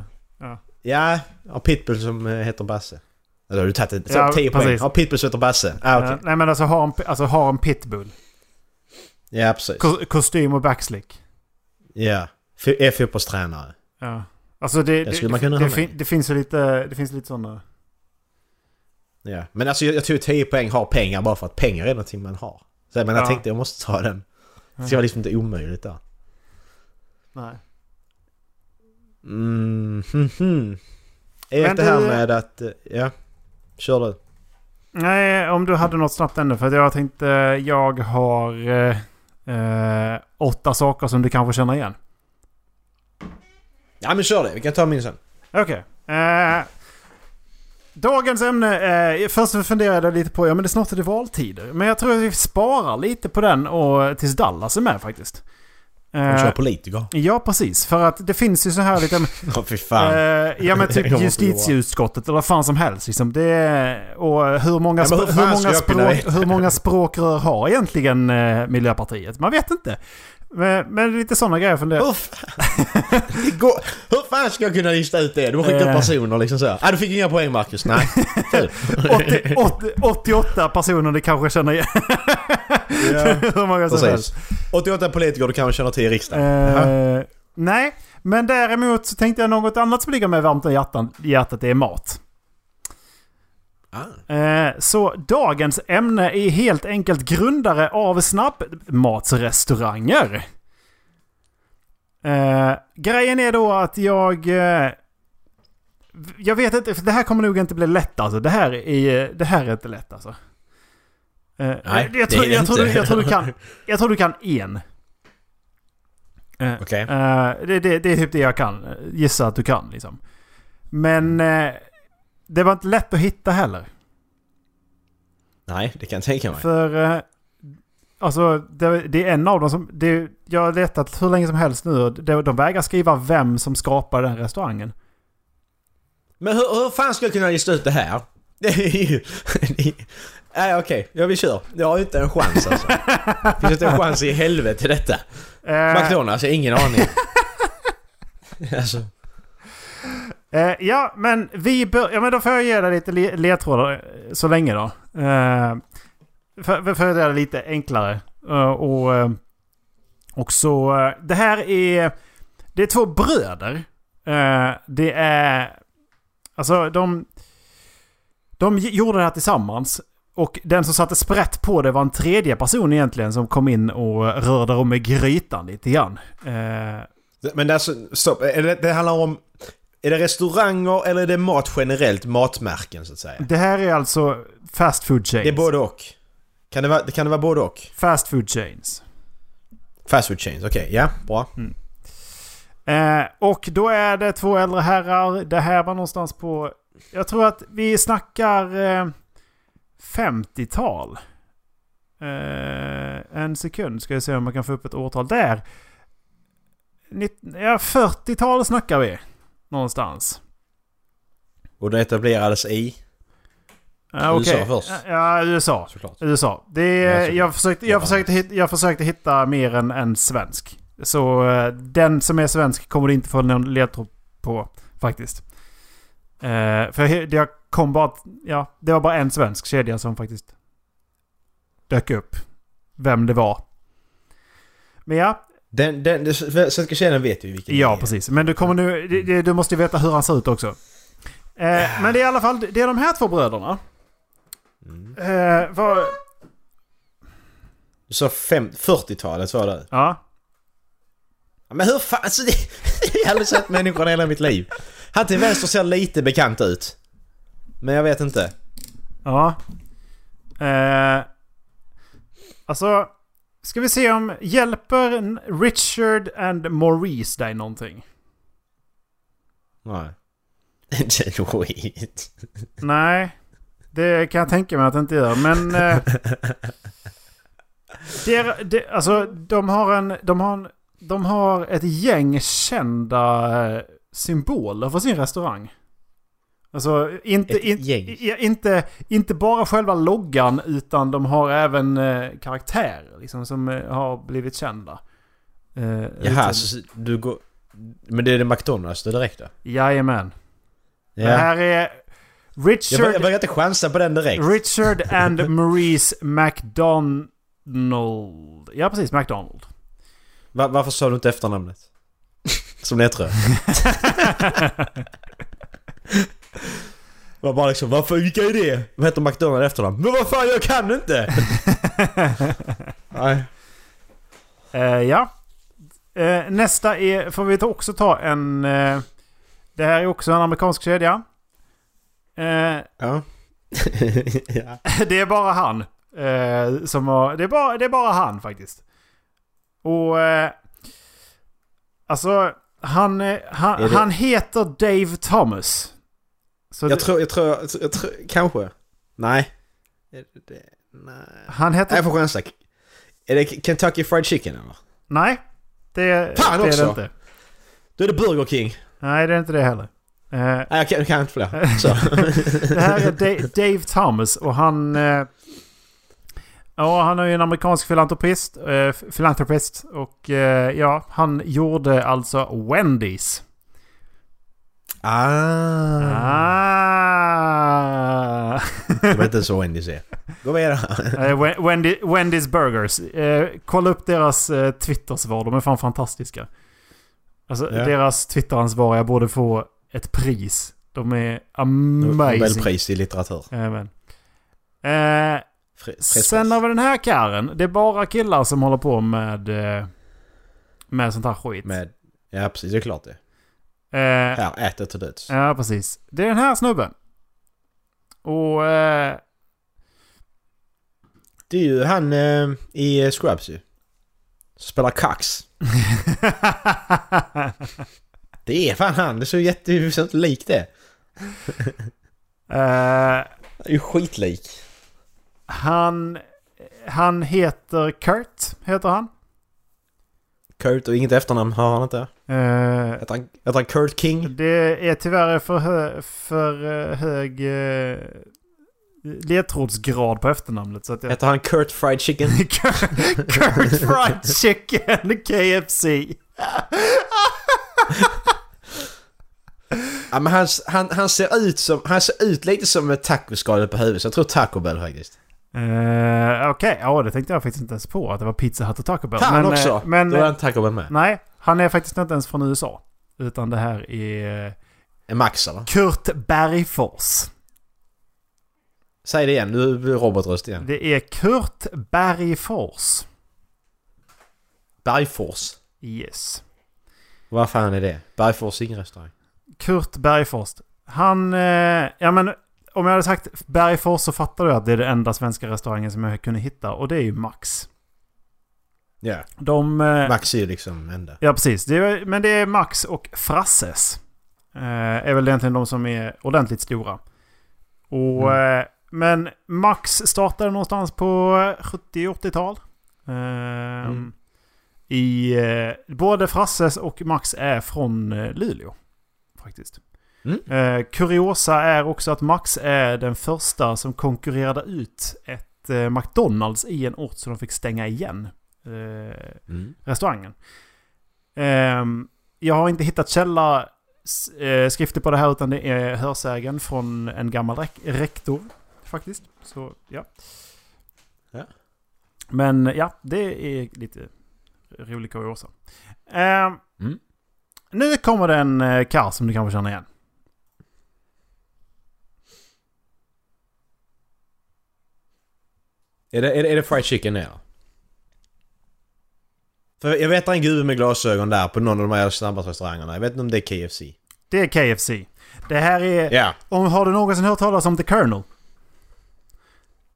Ja, ja Pitbull som eh, heter Basse. Eller har du tagit det? Ja, 10 poäng. precis. Ja, Pitbull som heter Basse. Ah, eh, nej men alltså ha en, alltså, ha en pitbull. Ja, precis. Ko- kostym och backslick. Ja. F- är fotbollstränare. Ja. Alltså det, Det det, det, ha fin, det finns ju lite, det finns lite sådana... Ja. Men alltså jag, jag tror 10 poäng har pengar bara för att pengar är någonting man har. Så men jag Ja. tänkte jag måste ta den. Det ska vara liksom inte omöjligt där. Nej. Mm, hm, hm. Är Men det här du- med att... Ja. Kör du. Nej, om du hade något snabbt ännu. För jag tänkte, jag har eh, eh, åtta saker som du kanske känner igen. Ja men kör det. Vi kan ta min sen. Okej. Eh, dagens ämne, eh, först funderade jag lite på, ja men det är snart är det valtider. Men jag tror att vi sparar lite på den och tills Dallas är med faktiskt. De Eh, kör politiker. ja, precis. För att det finns ju så här lite... Ja, fy fan. Eh, ja men typ justitieutskottet eller fan som helst. Liksom. Det är, och hur många, Ja, hur hur, många språk, hur många språkrör har egentligen eh, Miljöpartiet? Man vet inte. Men, men lite sådana grejer funderar det går, hur fan ska jag kunna lista ut det? Du har skickat Eh. personer liksom så. Ah, du fick inga poäng Marcus. Nej. Ful. 80, 80, 88 personer du kanske känner igen. hur många som helst. Precis. 88 politiker du kanske känner till i riksdagen. Eh, nej, men däremot så tänkte jag något annat som ligger mig varmt om hjärtan, hjärtat. Det är mat. Ah. Eh, så dagens ämne är helt enkelt grundare av snabbmatsrestauranger. Eh, grejen är då att jag... Eh, jag vet inte, för det här kommer nog inte bli lätt alltså. Det här är, det här är inte lätt alltså. Nej, jag, tror, det är det jag, tror, inte. jag, tror du kan, jag tror du kan en. Okej. Eh, det, det, det är typ det jag kan gissa att du kan liksom. Men det var inte lätt att hitta heller. Nej, det kan jag tänka mig. För eh, alltså det, det är en av dem som... Det, jag har letat hur länge som helst nu och de, de vägrar skriva vem som skapade den restaurangen. Men hur, hur fan ska jag kunna lista ut det här? Det är ju... det Nej okej, ja vi kör. Jag har inte en chans alltså. Finns inte en chans i helvete detta? Eh, McDonalds, jag har ingen aning. alltså, eh, ja, men vi bör, Ja, men då får jag ge dig lite le, ledtrådar eh, så länge då. Eh, för, för att göra det lite enklare. Eh, och, eh, och så... Eh, det här är... Det är två bröder. Eh, det är... Alltså de... De gjorde det här tillsammans. Och den som satte sprätt på det var en tredje person egentligen som kom in och rörde om med grytan lite grann. Eh, men alltså, stopp. Det, det handlar om... Är det restauranger eller är det mat generellt? Matmärken så att säga? det här är alltså fast food chains. Det är både och. Kan det vara, kan det vara både och? Fast food chains. Fast food chains, okej. Ja, bra. Eh, och då är det två äldre herrar. Det här var någonstans på... Jag tror att vi snackar eh, 50-tal. Eh, en sekund ska jag se om man kan få upp ett årtal. Där! Nitt- Ja, 40-tal snackar vi. Någonstans. Och det etablerades i... Ja, USA okej. först. Ja, USA. Såklart. USA. Det, Ja, jag, försökte, jag, Ja. försökte hitta, jag försökte hitta mer än en svensk. Så eh, den som är svensk kommer du inte få någon ledtråd på faktiskt. Eh, för jag kom bara... Ja, det var bara en svensk kedja som faktiskt dök upp. Vem det var. Men ja, Den, den, svenska kedjan vet ju vilken ja det precis. Men du kommer nu... det- det- Du måste ju veta hur han ser ut också. Eh, men det är i alla fall... Det är de här två bröderna. Mm. Eh. Du sa fem- 40-talet sa du? Ja. Ja, Men hur fan, alltså det... Jag har aldrig sett människan i hela mitt liv. Han till vänster ser lite bekant ut. Men jag vet inte. Ja. Eh, alltså, ska vi se om hjälper Richard and Maurice dig någonting? Nej. Inte skit. Nej, det kan jag tänka mig att det inte gör. Men... Eh, det är, det, alltså, de har en... De har, en, de har ett gäng kända eh, symboler för sin restaurang. Alltså, inte, in, inte, inte bara själva loggan utan de har även eh, karaktärer liksom, som eh, har blivit kända. Eh, Jaha, utan- så du går... Men det är det McDonalds det direkt då? Jajamän. Det Ja. här är Jag, Richard... jag vågar inte chansa på den direkt. Richard and Maurice McDonald. Ja, precis. McDonald. Va, varför sa du inte efternamnet? Som ledtråd. var bara liksom, varför, vilka är det? Vad heter McDonalds i efternamn? Men vad fan, jag kan inte! Nej. Eh, ja. Eh, nästa är, får vi ta- också ta en... eh, det här är också en amerikansk kedja. Ja. ja. det är bara han. Som har, det, är bara, det är bara han faktiskt. Och... Alltså, han, han, han heter Dave Thomas. Så Jag det, tror, jag tror, jag tror, jag tror kanske. Nej. Är det- det- Nej. han heter... Jag får chansa. Är det Kentucky Fried Chicken eller? Nej, det, Fan det är också. det inte. Då är det Burger King. Nej, det är inte det heller. Eh, Nej, jag kan, jag kan inte fler. Så. det här är Da- Dave Thomas och han... Eh, ja, han är ju en amerikansk filantropist. Eh, filantropist och ja, han gjorde alltså Wendy's. Ah. Ah! Jag vet inte så är. Gå vidare. Wen- Wendy, Wendy's Burgers. Eh, kolla upp deras eh, Twitter-svar. De är fan fantastiska. Alltså Ja. deras Twitter-ansvariga borde få ett pris. De är amazing. Nobelpris i litteratur. Även. Fri- sen har vi den här karren. Det är bara killar som håller på med, med sånt här skit. Med, ja precis, det är klart det. Eh, Här, ät det till döds. Ja, precis. Det är den här snubben. Och... Eh, Det är ju han eh, i Scrubs ju. Som spelar Cox. Det är fan han. Det är så jätte... Ser inte lik det. eh, Det är ju skitlik. han... Han heter Kurt, heter han. Kurt och inget efternamn har han inte. Eh, Heter han, heter han Kurt King? det är tyvärr för, hö, för eh, hög eh, ledtrådsgrad på efternamnet. Så att jag... Heter han Kurt Fried Chicken? Kurt Fried Chicken KFC. Ja men han, han, han ser ut som... Han ser ut lite som ett tacoskal på huvudet. Så jag tror Taco Bell faktiskt. Uh, Okej, ja det tänkte jag faktiskt inte ens på. Att det var Pizza Hut och Taco Bell. Han men, också! eh, Men, Då är han Taco Bell med. nej, han är faktiskt inte ens från USA. Utan det här är Max eller? Kurt Bergfors. Säg det igen, nu blir robotröst igen. Det är Kurt Bergfors. Bergfors. Yes. Vad fan är det? Bergfors ingen restaurang. Kurt Bergfors. Han... Eh, ja men om jag hade sagt Bergfors så fattar du att det är den enda svenska restaurangen som jag kunde hitta. Och det är ju Max. Ja. De... Eh, Max är ju liksom enda. Ja, precis. Det är, men det är Max och Frasses. Eh, är väl egentligen de som är ordentligt stora. Och, Mm. eh, men Max startade någonstans på 70-80-tal. Eh, Mm. I eh, både Frasses och Max är från eh, Luleå. Faktiskt. Mm. Eh, kuriosa är också att Max är den första som konkurrerade ut ett eh, McDonalds i en ort så de fick stänga igen. Eh, Mm. restaurangen. Ehm, jag har inte hittat källa eh, skrifter på det här utan det är hörsägen från en gammal rek- rektor. Faktiskt. Så ja. Ja. Men ja, det är lite rolig kuriosa. Ehm, Mm. Nu kommer det en eh, karl som du kanske känner igen. Är det, är det, är det fried chicken det? För jag vet att det är en gubbe med glasögon där på någon av de här snabbmatsrestaurangerna. Jag vet inte om det är KFC. Det är KFC. Det här är... Ja. Om, har du någonsin hört talas om The Colonel?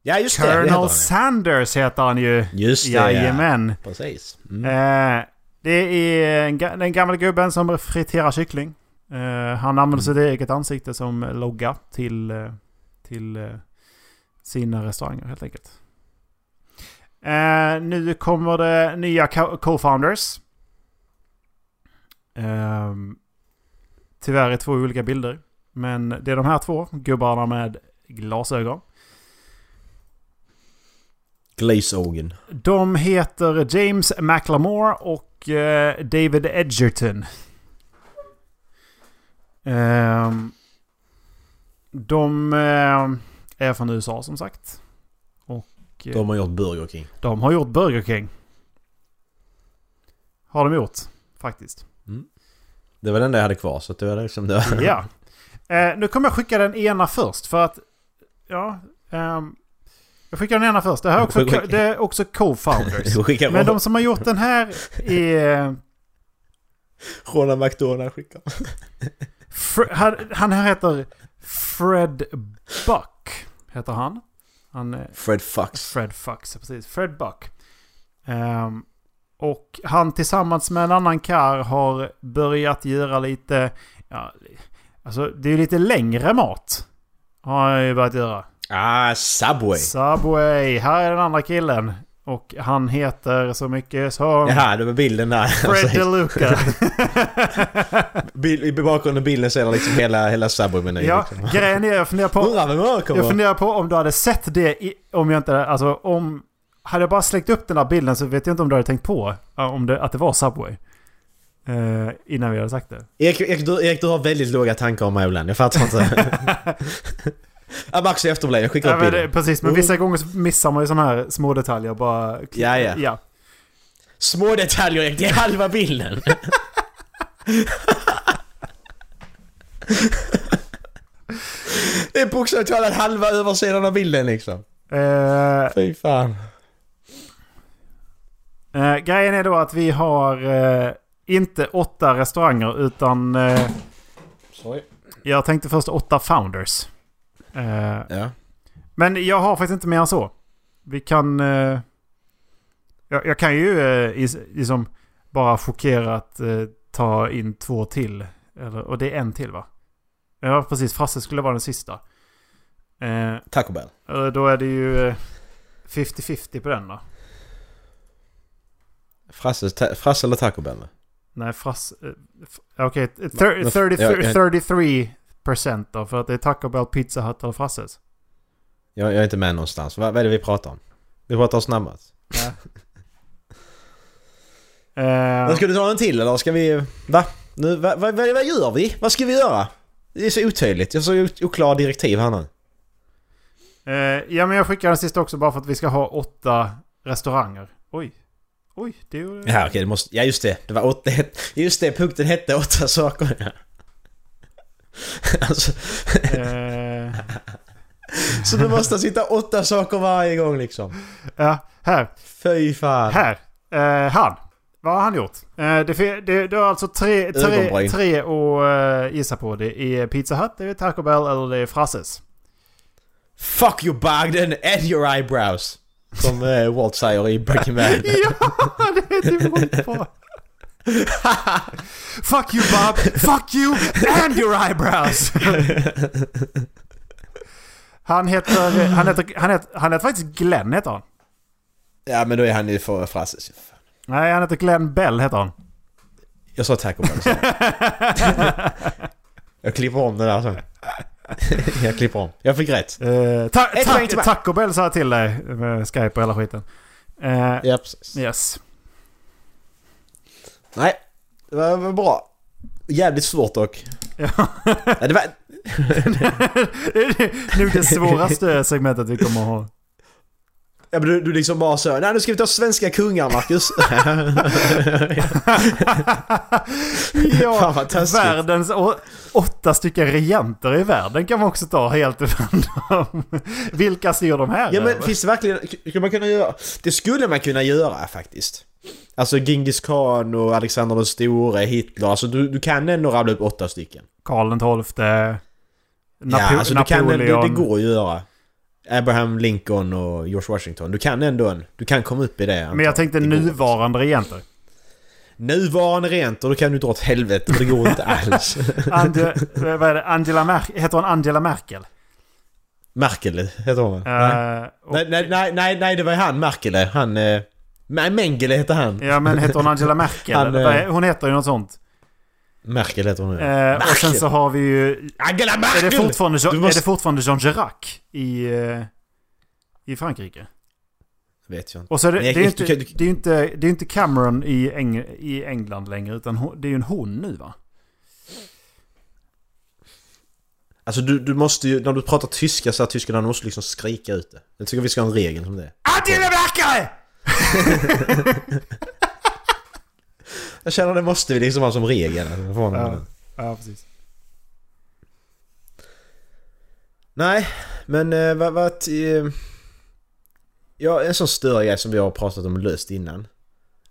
Ja just det, det heter Colonel han. Sanders heter han ju. Just det Jajamän. ja. Precis. Mm. Eh, det är den gamla gubben som friterar kyckling. Eh, han använder sitt eget ansikte som logga till, eh, till sina restauranger helt enkelt. Eh, nu kommer det nya co- co-founders. Eh, tyvärr i två olika bilder. Men det är de här två gubbarna med glasögon. Glazeogen. De heter James McLemore och eh, David Edgerton. Ehm, de eh, är från USA som sagt. Och eh, De har gjort Burger King. de har gjort Burger King. Har de gjort, faktiskt. Det var den där jag hade kvar så det var liksom det. Var... Ja. Eh, nu kommer jag skicka den ena först för att... Ja. ehm, jag skickar den ena först. Det här är också, det är också co-founders. Men de som har gjort den här är... Ronald McDonald skickar. Fr- han, han här heter Fred Buck. Heter han. Han Fred Fox. Fred Fox, precis. Fred Buck. Ehm, och han tillsammans med en annan kar har börjat göra lite... Ja, Alltså det är ju lite längre mat. Har jag ju börjat göra. Ah, Subway. Subway. Här är den andra killen. Och han heter så mycket som... Jaha, det var bilden där. Fred DeLuca. Bil, I bakgrunden bilden ser liksom hela, hela Subway-menyn. ja, liksom. grejen är jag funderar på... Undrar vem jag Jag funderar på om du hade sett det i, om jag inte... Alltså om... Hade jag bara släckt upp den där bilden så vet jag inte om du hade tänkt på ja, om det, att det var Subway. Eh, innan vi hade sagt det. Erik, Erik, du, Erik, du har väldigt låga tankar om mig ibland. Jag fattar inte. ja, Max är efterbliven. Jag skickar upp bilden. precis, men vissa gånger så missar man ju sådana här små detaljer bara. Ja, ja. ja. Små detaljer det är halva bilden. det är bokstavligt talat halva översidan av bilden liksom. Eh, Fy fan. eh, grejen är då att vi har eh, inte åtta restauranger utan eh, Sorry. jag tänkte först åtta founders. Eh, ja. Men jag har faktiskt inte mer än så. Vi kan... Eh, jag, jag, kan ju eh, liksom bara chockerat eh, ta in två till. Eller, och det är en till va? Ja, precis. Frasse skulle vara den sista. Eh, Taco Bell. Då är det ju eh, 50-50 på den då. Frasse, frasse eller Taco Bell? Nej, Frasse... Eh, okej, okay, 30, 30, 33 percent då? För att det är Taco Bell, Pizza Hut eller Frasses. Jag, jag är inte med någonstans. Vad, vad är det vi pratar om? Vi pratar om snabbmat. Ja. uh... Ska du ta en till eller ska vi... Va? Nu, va, va, va, vad gör vi? Vad ska vi göra? Det är så otydligt. Jag har så oklara direktiv här nu. Uh, ja men jag skickar den sista också bara för att vi ska ha åtta restauranger. Oj. Oj, det gjorde... Ja okej, det måste... Ja just det. Det var åtta... Just det, punkten hette åtta saker. Alltså, Eh, så du måste sitta åtta saker varje gång liksom. ja, här. Fy fan. Här. Eh, han. Vad har han gjort? Eh, det, det, det är alltså tre, tre, tre att uh, gissa på. Det är Pizza Hut, det är Taco Bell eller det är Frasses. Fuck you Bagden and your eyebrows. Som eh, Walt säger i Breaking Bad. Ja, det är typ skitbra. Fuck you Bob, fuck you and your eyebrows. Han heter, han heter, han heter, han heter faktiskt Glenn heter han. ja men då är han ju för Frasses. Nej, han heter Glenn Bell heter han. Jag sa Taco Bell. så. Jag klipper om det där sen. Jag klipper om. Jag fick rätt. Uh, ta, Ett ta, mig. Taco Bell sa jag till dig med Skype och hela skiten. Eh, Ja precis. Yes. Nej, det var, var bra. Jävligt svårt dock. Ja. Ja, det var... det är nog det svåraste segmentet vi kommer att ha. Ja, men du, du liksom bara så. Nej nu ska vi ta svenska kungar Marcus. Ja, världens åtta stycken regenter i världen kan man också ta helt random. Vilka styr de här? ja men finns det verkligen... Skulle man kunna göra... Det skulle man kunna göra faktiskt. Alltså Genghis khan och Alexander den store, Hitler. Alltså du, du kan ändå rabbla upp åtta stycken. Karl XII. Napo- ja, alltså du kan, det, Napoleon. det går att göra. Abraham Lincoln och George Washington. Du kan ändå en, Du kan komma upp i det. Men jag tänkte nuvarande regenter. Nuvarande regenter, då kan du dra åt helvete. Det går inte alls. Ange, vad är det? Angela Mer- heter hon Angela Merkel? Merkel heter hon va? nej. Eh, och, Nej, nej, nej, nej, det var han Merkel. Han... Eh, nej, Mengele heter han. Ja men heter hon Angela Merkel? Han, är- eh, hon heter ju något sånt. Merkel heter hon. Eh, och sen så har vi ju... Angela Är Merkel! det fortfarande, måste- är det fortfarande Jean Girac i, eh, i Frankrike? Vet jag inte. Och så är det, Nej, det, är inte, du- det är inte, det är inte Cameron i, Eng, i England längre utan hon, det är ju en hon nu va? Alltså du, du måste ju, när du pratar tyska så här tyskarna, du måste liksom skrika ut det. Jag tycker vi ska ha en regel som det. Angela Merkel! Jag känner det måste vi liksom ha som regel. Ja, ja precis. Nej, men eh, vad... vad eh, ja, en sån större grej som vi har pratat om löst innan.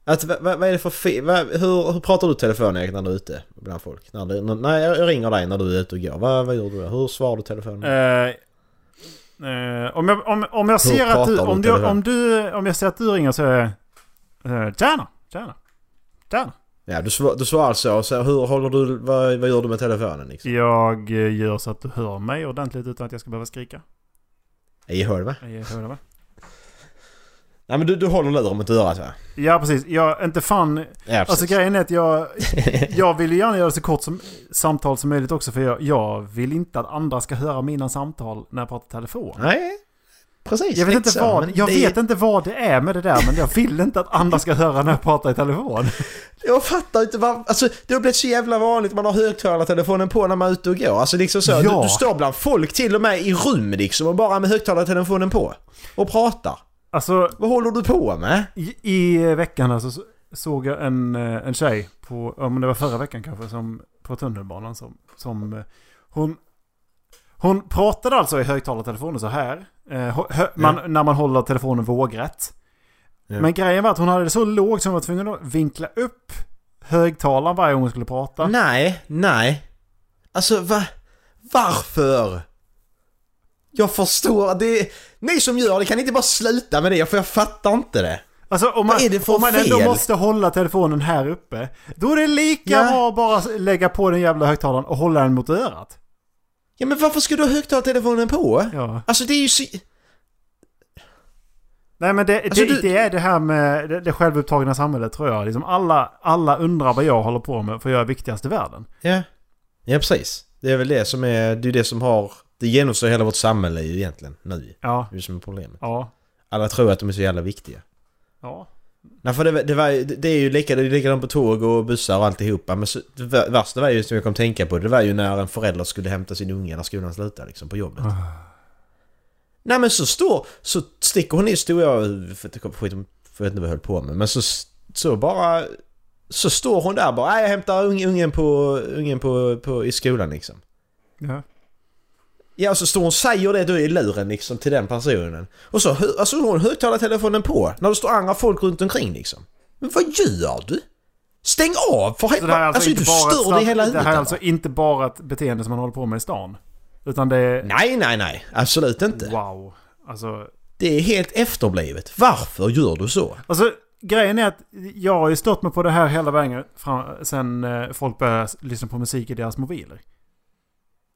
Att, vad, vad är det för fel? Hur, hur pratar du telefon Erik när du är ute bland folk? När du, när, jag ringer dig när du är ute och går. Vad, vad gör du då? Hur svarar du telefonen? Eh, eh, om, jag, om, om jag ser att du, om, du, om du... Om jag ser att du ringer så. Uh, tjena! Tjena! Tjena! Ja, du, svar, du svarar så. så hur håller du, vad, vad gör du med telefonen liksom? Jag eh, gör så att du hör mig ordentligt utan att jag ska behöva skrika. Jag hör det va? Jag hör det, va? Nej men du, du håller luren mot örat va? Ja, precis. Jag, inte fan... Ja. Alltså grejen är att jag... Jag vill ju gärna göra så kort som, samtal som möjligt också. För jag, jag vill inte att andra ska höra mina samtal när jag pratar telefon. Nej, precis. Jag vet, inte så, vad, jag det, vet inte vad det är med det där, men jag vill inte att andra ska höra när jag pratar i telefon. Jag fattar inte vad... Alltså det har blivit så jävla vanligt man har högtalartelefonen på när man är ute och går. Alltså liksom så. Ja. Du, du står bland folk till och med i rum liksom och bara med högtalartelefonen på. Och pratar. Alltså, Vad håller du på med? i, i veckan här så såg jag en, eh, en tjej på, om det var förra veckan kanske, som, på tunnelbanan som, som eh, hon, hon pratade alltså i högtalartelefonen så här. Eh, hö- man, När man håller telefonen vågrätt. Ja. Men grejen var att hon hade det så lågt som hon var tvungen att vinkla upp högtalaren varje gång hon skulle prata. Nej, nej. Alltså va? Varför? Jag förstår, det Ni som gör det kan inte bara sluta med det för jag fattar inte det. Alltså om man, Vad är det för om man ändå måste hålla telefonen här uppe. Då är det lika Ja. bra att bara lägga på den jävla högtalaren och hålla den mot örat. Ja men varför ska du ha högtalartelefonen på? Ja. Alltså det är ju så... Nej men det, Alltså, det, du- det är det här med det, det självupptagna samhället tror jag. Liksom alla, alla undrar vad jag håller på med för jag är viktigast i världen. Ja. Ja precis. Det är väl det som är, det är det som har... Det genomsyrar hela vårt samhälle ju egentligen nu. Ja. Det är det som är problemet. Ja. Alla tror att de är så jävla viktiga. Ja. Nej för det, det, var, det är ju lika, det är likadant på tåg och bussar och alltihopa. Men så, det vär- värsta var ju som jag kom tänka på, det var ju när en förälder skulle hämta sin unge när skolan slutade liksom på jobbet. Nej men så står, så sticker hon i, stod jag, skit för jag vet inte vad jag höll på med. Men så, så bara, så står hon där bara, nej jag hämtar ung- ungen på, ungen på, på, i skolan liksom. Ja. Ja, och så står hon och säger det då i luren liksom till den personen. Och så alltså, hon högtalartelefonen på när det står andra folk runt omkring liksom. Men vad gör du? Stäng av för helvete! det Alltså, alltså, du stör dig hela det huvudet. här är eller? alltså inte bara ett beteende som man håller på med i stan. Utan det är... Nej, nej, nej. Absolut inte. Wow. Alltså... Det är helt efterblivet. Varför gör du så? Alltså grejen är att jag har ju stått mig på det här hela vägen fram, sen eh, folk började lyssna på musik i deras mobiler.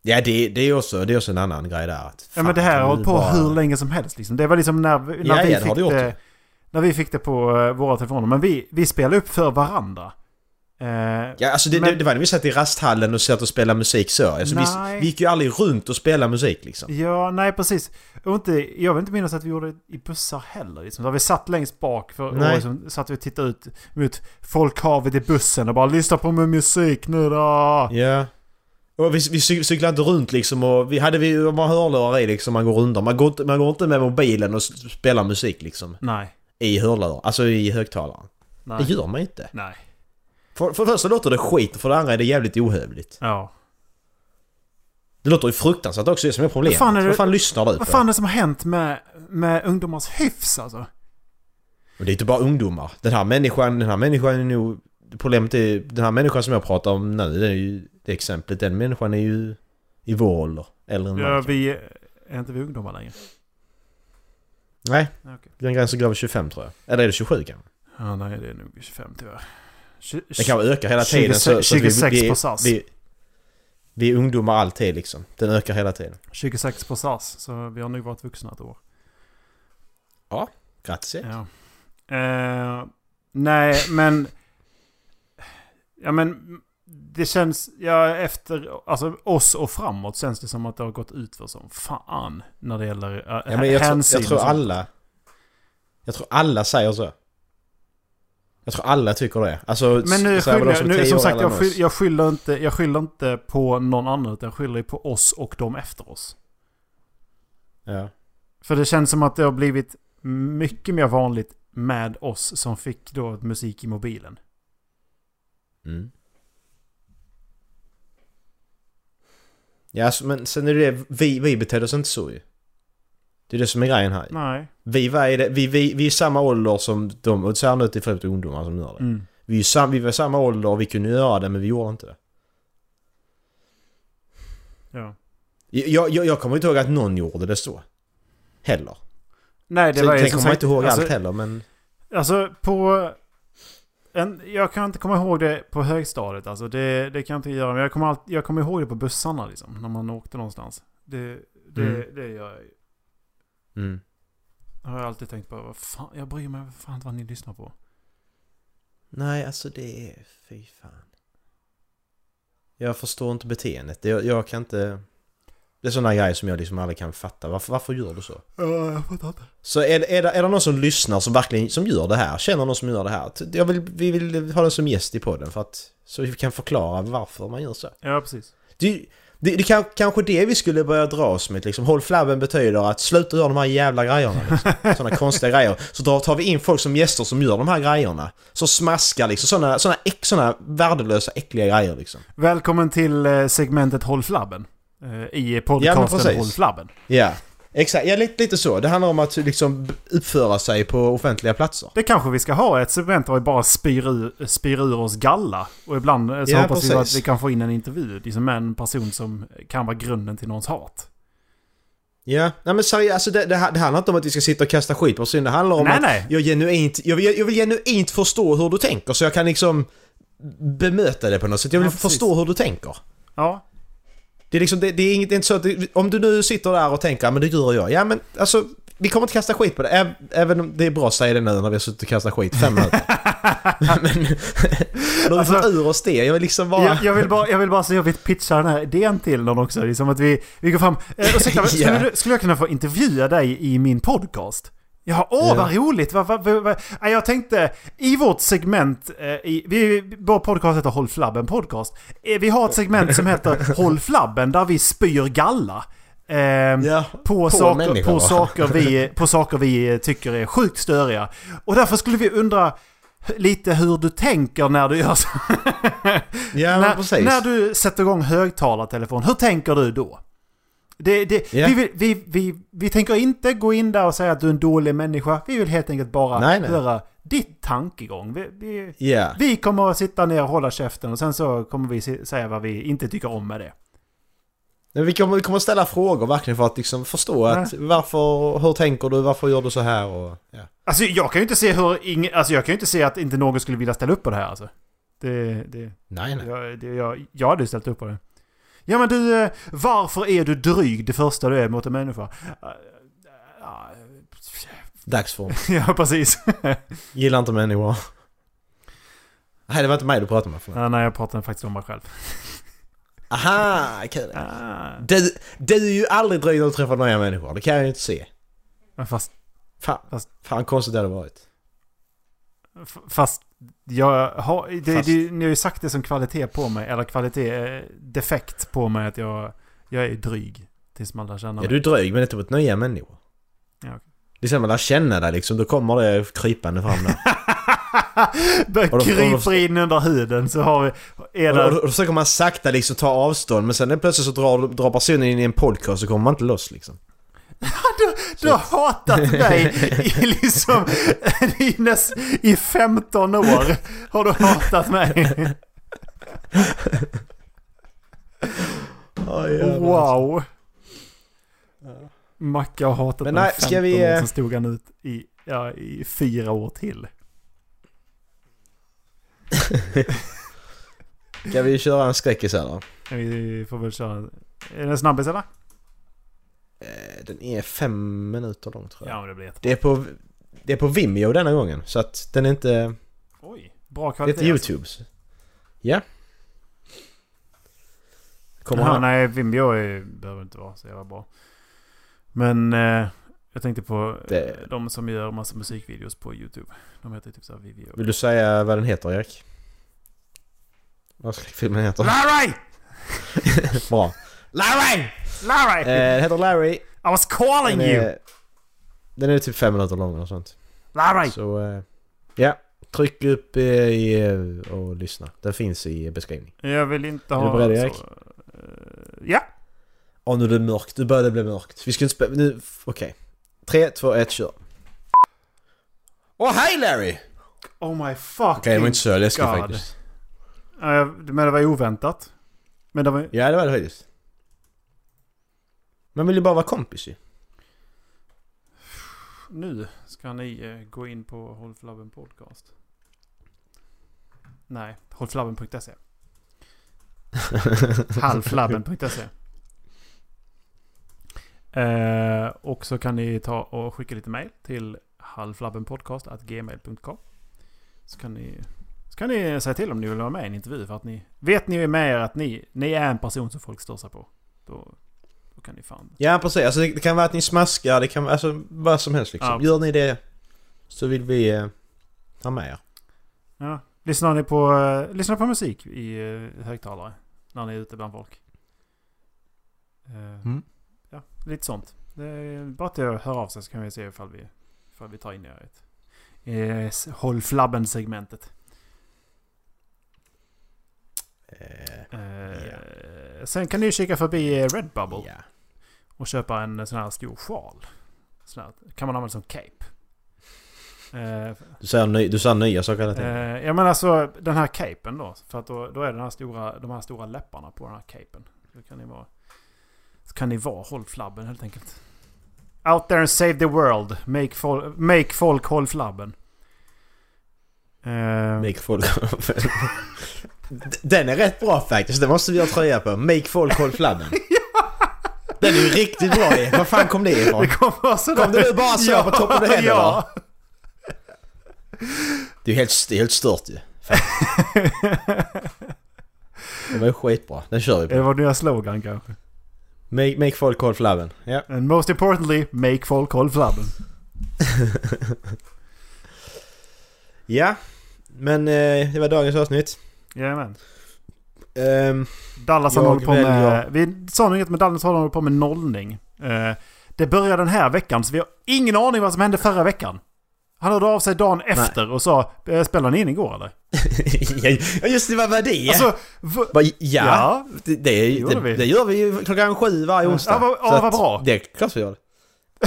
Ja, det, det, är också, det är också en annan grej där. Att, Ja men det här har hållit på bara- hur länge som helst liksom. Det var liksom när, när Ja, vi ja, fick det det. När vi fick det på eh, våra telefoner. Men vi, vi spelade upp för varandra. Eh, Ja, alltså det, Men- det, var när vi satt i rasthallen och satt och spelade musik så. Alltså, vi, vi gick ju aldrig runt och spelade musik liksom. Ja, nej precis. Och inte, jag vill inte minnas att vi gjorde det i bussar heller. Liksom. Där vi satt längst bak för, och liksom, satt vi och tittade ut mot folkhavet i bussen och bara lyssna på min musik nu då. Ja. Och vi, vi cy- cyklade inte runt liksom och vi hade vi man hörlurar i liksom man går runt. Man går, inte, man går inte med mobilen och spelar musik liksom. Nej. I hörlurar, alltså i högtalaren. Nej. Det gör man inte. Nej. För, för det första låter det skit och för det andra är det jävligt ohövligt. Ja. Det låter ju fruktansvärt också, det är som är problemet. Vad fan är det- Vad fan lyssnar du på? Vad fan är det som har hänt med, med ungdomars hyfs alltså? Och det är inte bara ungdomar. Den här människan, den här människan är nog... Problemet är, den här människan som jag pratar om nu, det är ju det exemplet. Den människan är ju i vår ålder. Äldre än Ja, vi är inte vi ungdomar längre. Nej, okej. den gränsen går vid 25 tror jag. Eller är det 27 kanske? Ja, nej det är nog 25 tyvärr. Den kan öka hela tiden. 26 så, så att 26 vi, vi, på SAS. Vi, vi är ungdomar alltid liksom. Den ökar hela tiden. 26 på SAS, så vi har nog varit vuxna ett år. Grattis. Ja. Eh, nej, men... Ja, men... Det känns... Ja, efter... Alltså oss och framåt känns det som att det har gått ut för som fan. När det gäller äh, Ja, men jag, tror, hänsyn jag tror och sånt. alla... Jag tror alla säger så. Jag tror alla tycker det. Alltså, Men nu skyller jag, nu, som sagt, jag, skyll, jag, skyller inte, jag skyller inte på någon annan, utan jag skyller på oss och de efter oss. Ja. För det känns som att det har blivit mycket mer vanligt med oss som fick då musik i mobilen. Mm. Ja, alltså, men sen är det det, vi, vi betedde oss inte så ju. Det är det som är grejen här. Nej. Vi, var i det, vi, vi, vi är samma ålder som de, och så här nu till främst ungdomar som gör det. Mm. Vi, är sam, vi var samma ålder och vi kunde göra det men vi gjorde inte det. Ja. Jag, jag, jag kommer inte ihåg att någon gjorde det så. Heller. Nej, det Sen, var ju sen kommer jag inte ihåg alltså, allt heller men... Alltså på... en, jag kan inte komma ihåg det på högstadiet. Alltså det, det kan jag inte göra. Men jag kommer, alltid, jag kommer ihåg det på bussarna liksom. När man åkte någonstans. Det, det, Mm. det gör jag ju. Mm. har jag alltid tänkt på. Vad fan, jag bryr mig fan inte vad ni lyssnar på. Nej, alltså det är... Fy fan. Jag förstår inte beteendet. Det- Jag, jag kan inte... Det är sådana grejer som jag liksom aldrig kan fatta. Varför, varför gör du så? Ja, jag fattar inte. Så är, det- är, det, är det någon som lyssnar som verkligen som gör det här? Känner någon som gör det här? Jag vill, vi vill ha den som gäst i podden för att... Så vi kan förklara varför man gör så. Ja, precis. Det, det, det kan, kanske det vi skulle börja dras med liksom. Håll flabben betyder att sluta göra de här jävla grejerna liksom. Sådana konstiga grejer. Så drar, tar vi in folk som gäster som gör de här grejerna. Så smaskar liksom. Sådana, sådana, äck, sådana värdelösa äckliga grejer liksom. Välkommen till eh, segmentet Håll Flabben. Eh, I podcasten precis. Håll Flabben. Ja. Exakt, ja lite, lite så. Det handlar om att liksom uppföra sig på offentliga platser. Det kanske vi ska ha ett segment där vi bara spyr ur, spyr ur oss galla. Och ibland eh, så Ja, hoppas vi precis. att vi kan få in en intervju. Liksom med en person som kan vara grunden till någons hat. Ja, nej men seriöst, alltså det, det, det handlar inte om att vi ska sitta och kasta skit på oss. Det handlar om Nej, att nej. Jag, genuint, jag, vill, jag vill genuint förstå hur du tänker så jag kan liksom bemöta det på något sätt. Jag vill Ja, förstå hur du tänker. Ja, Det är liksom, det, det är inget, det är inte så att om du nu sitter där och tänker, "Ja, men det gör jag. Ja men alltså, vi kommer inte kasta skit på det. Äv- Även om det är bra att säga det nu när vi har suttit och kastat skit fem minuter. men, då har vi fått ur oss det. Jag vill liksom bara... jag, jag, vill bara, jag vill bara så jag vill pitcha den här idén till någon också. Liksom att vi, vi går fram... Eh, ursäkta, skulle, Ja. du, skulle jag kunna få intervjua dig i min podcast? Ja, åh vad roligt! Vad, vad. Ja, Jag tänkte, i vårt segment, eh, i, vi, vår podcast heter Håll Flabben Podcast. Eh, Vi har ett segment som heter Håll Flabben där vi spyr galla. Eh, Ja, på, på saker, på, va? saker vi, på saker vi tycker är sjukt störiga. Och därför skulle vi undra lite hur du tänker när du gör så. ja när, precis. när du sätter igång högtalartelefon, hur tänker du då? Det, det, Ja. vi, vill, vi, vi, vi tänker inte gå in där och säga att du är en dålig människa. Vi vill helt enkelt bara Nej, nej. höra ditt tankegång. Vi, vi, Ja. vi kommer att sitta ner och hålla käften och sen så kommer vi säga vad vi inte tycker om med det. Men vi kommer, vi kommer ställa frågor verkligen för att liksom förstå att varför, hur tänker du, varför gör du så här och... Ja. Alltså jag kan ju inte se hur ing, alltså jag kan ju inte se att inte någon skulle vilja ställa upp på det här alltså. Det, det, Nej, nej. jag, det, jag, jag hade ställt upp på det. Ja men du, eh, varför är du dryg det första du är mot en människa? Dagsform. Ja, precis. Gillar inte människor. Nej, det var inte mig du pratade med. Förlåt. ja, nej, jag pratar faktiskt om mig själv. Aha, kul. Ah, Du, du är ju aldrig dryg när du träffar nya människor. Det kan jag ju inte se. men fast, Fan, Fast- fan konstigt det hade varit. fast jag har, det, Fast- det, ni har ju sagt det som kvalitet på mig, eller kvalitet, eh, defekt på mig att jag, jag är dryg. Tills man lär känna Ja, mig. du är dryg men inte mot nya människor. Ja, okej. Det är sen man lär känna dig liksom, då kommer det krypande fram där. Börjar kryper in under huden så har vi... Är Och då, det, och då försöker man sakta liksom ta avstånd men sen är plötsligt så drar, drar personen in i en podcast så kommer man inte loss liksom. Du har hatat mig i liksom... I, näst, I 15 år har du hatat mig. Wow. Macka har hatat Men mig i nej, 15 ska vi, år, eh, sen stod han ut i, ja, i fyra år till. Ska vi köra en skräckis här då? Vi får väl köra... Är det en snabbis eller? Eh, Den är fem minuter lång tror jag. Ja, det blir jättebra. Det är på... Det är på Vimeo denna gången så att den är inte... Oj, bra Det är kvalitet. inte YouTubes. Ja. Kommer Jaha, han? nej, Vimeo är, behöver inte vara så jävla bra. Men eh, jag tänkte på Det- de som gör massa musikvideos på YouTube. De heter typ såhär Vimeo. Vill du säga vad den heter Erik? Vad skräckfilmen heter? Larry! Bra. Larry! Larry! Eh, den heter Larry. I was calling Den you! är, den är typ fem minuter lång och sånt. Larry! Så eh, ja, tryck upp eh, i, eh, och lyssna. Den finns i beskrivningen. Jag vill inte Är ha... du beredd, Erik? så, eh, ja! Åh nu är det mörkt, nu börjar det bli mörkt. Vi ska inte spela... Nu, okej. Tre, två, ett, kör. Åh hej Larry! Oh my fucking Okej, det var inte så läskigt God. faktiskt. Ja, men det var oväntat. Men det var... Ja, det var det faktiskt. Man vill ju bara vara kompis ju. Nu ska ni eh, gå in på Håll Flabben Podcast. Nej, hållflabben.se. Halvflabben.se. Eh, och så kan ni ta och skicka lite mail till halvflabbenpodcast.gmail.com. Så kan ni, så kan ni säga till om ni vill vara med i en intervju. För att ni vet ni med er att ni, ni är en person som folk stör sig på. Då, då kan ni fan... Ja precis, alltså det, det kan vara att ni smaskar, det kan vara alltså vad som helst liksom. Ja. Gör ni det så vill vi eh, ha med er. Ja. Lyssnar ni på, uh, lyssnar på musik i uh, högtalare? När ni är ute bland folk? Eh, Mm. Ja, lite sånt. Det är bara till att höra av sig så kan vi se ifall vi, ifall vi tar in er i ett... i s- Håll flabben-segmentet. Eh, Eh, Sen kan ni kika förbi Redbubble ja. Och köpa en sån här stor sjal. Sån här, kan man använda som cape. Eh, Du säger, ny, du säger nya saker hela tiden. Eh, ja men alltså den här capen då. För att då, då är det den här stora, de här stora läpparna på den här capen. Så kan ni vara... Så kan ni vara håll flabben helt enkelt. Out there and save the world. Make, fol make folk håll flabben. Eh, Make folk... Den är rätt bra faktiskt, det måste vi ha tröja på. Make folk håll flabben. Den är ju riktigt bra ju. Var fan kom det ifrån? det sådär. Kom det nu bara så på toppen av händerna? Ja. Det är ju helt, det är helt stört ju. Det var ju skitbra. Den kör vi Det på. var nya slogan kanske. Make, make folk håll flabben. Ja. And most importantly, make folk håll flabben. Ja. Men eh, det var dagens avsnitt. Jajamän. Ehm, Dallas håller på med... Vi sa nog inget med Dallas håller på med nollning. Eh, det börjar den här veckan så vi har ingen aning vad som hände förra veckan. Han hörde av sig dagen efter och sa eh, “Spelade ni in igår eller?” ja just det, vad var det? Alltså... ja, Ja. Det, det, det, vi. det gör vi ju klockan sju varje Ja, onsdag. vad- Så ja, vad bra. Det är klart vi gör det.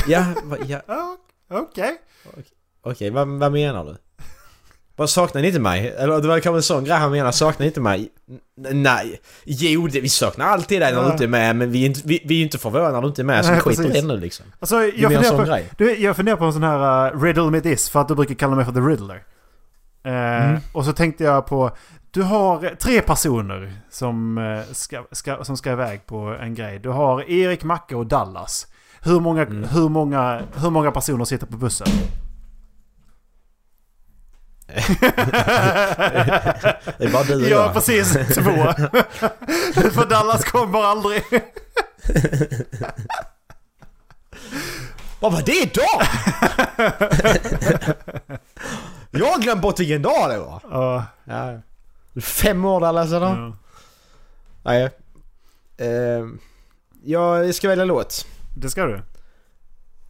Ja, va, ja Ja, Okej. okej, vad, vad menar du? Vad saknar ni inte mig? Eller det var kanske en sån grej han menar, saknar ni inte mig? N- nej. Jo, det, vi saknar alltid dig när du inte är med, men vi är inte, vi, vi är inte förvånade när du inte är med, så Nej, skiter precis. det nu liksom. Alltså jag en funderar, på, grej. du, jag funderar på en sån här uh, riddle me this för att du brukar kalla mig för the riddler. Eh, Mm. Och så tänkte jag på... Du har tre personer som, eh, ska, ska, som ska iväg på en grej. Du har Erik, Macke och Dallas. Hur många, Mm. hur många, hur många personer sitter på bussen? Det är bara du och ja, jag. precis. Två. för Dallas kommer aldrig. Vad var det då? jag har glömt bort vilken dag det var. Ja, Ja. Fem år Dallas eller? ja. Nej. Ehm, jag ska välja låt. Det ska du.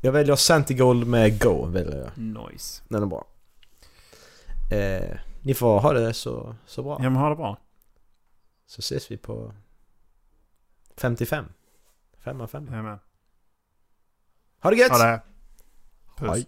Jag väljer Santigold med Go. Väljer jag. Nice. Den är bra. Eh, ni får ha det så, så bra. Ja men ha det bra. Så ses vi på 55. 5 5. Jajamän. Ha det gött! Ha det. Puss. Hej.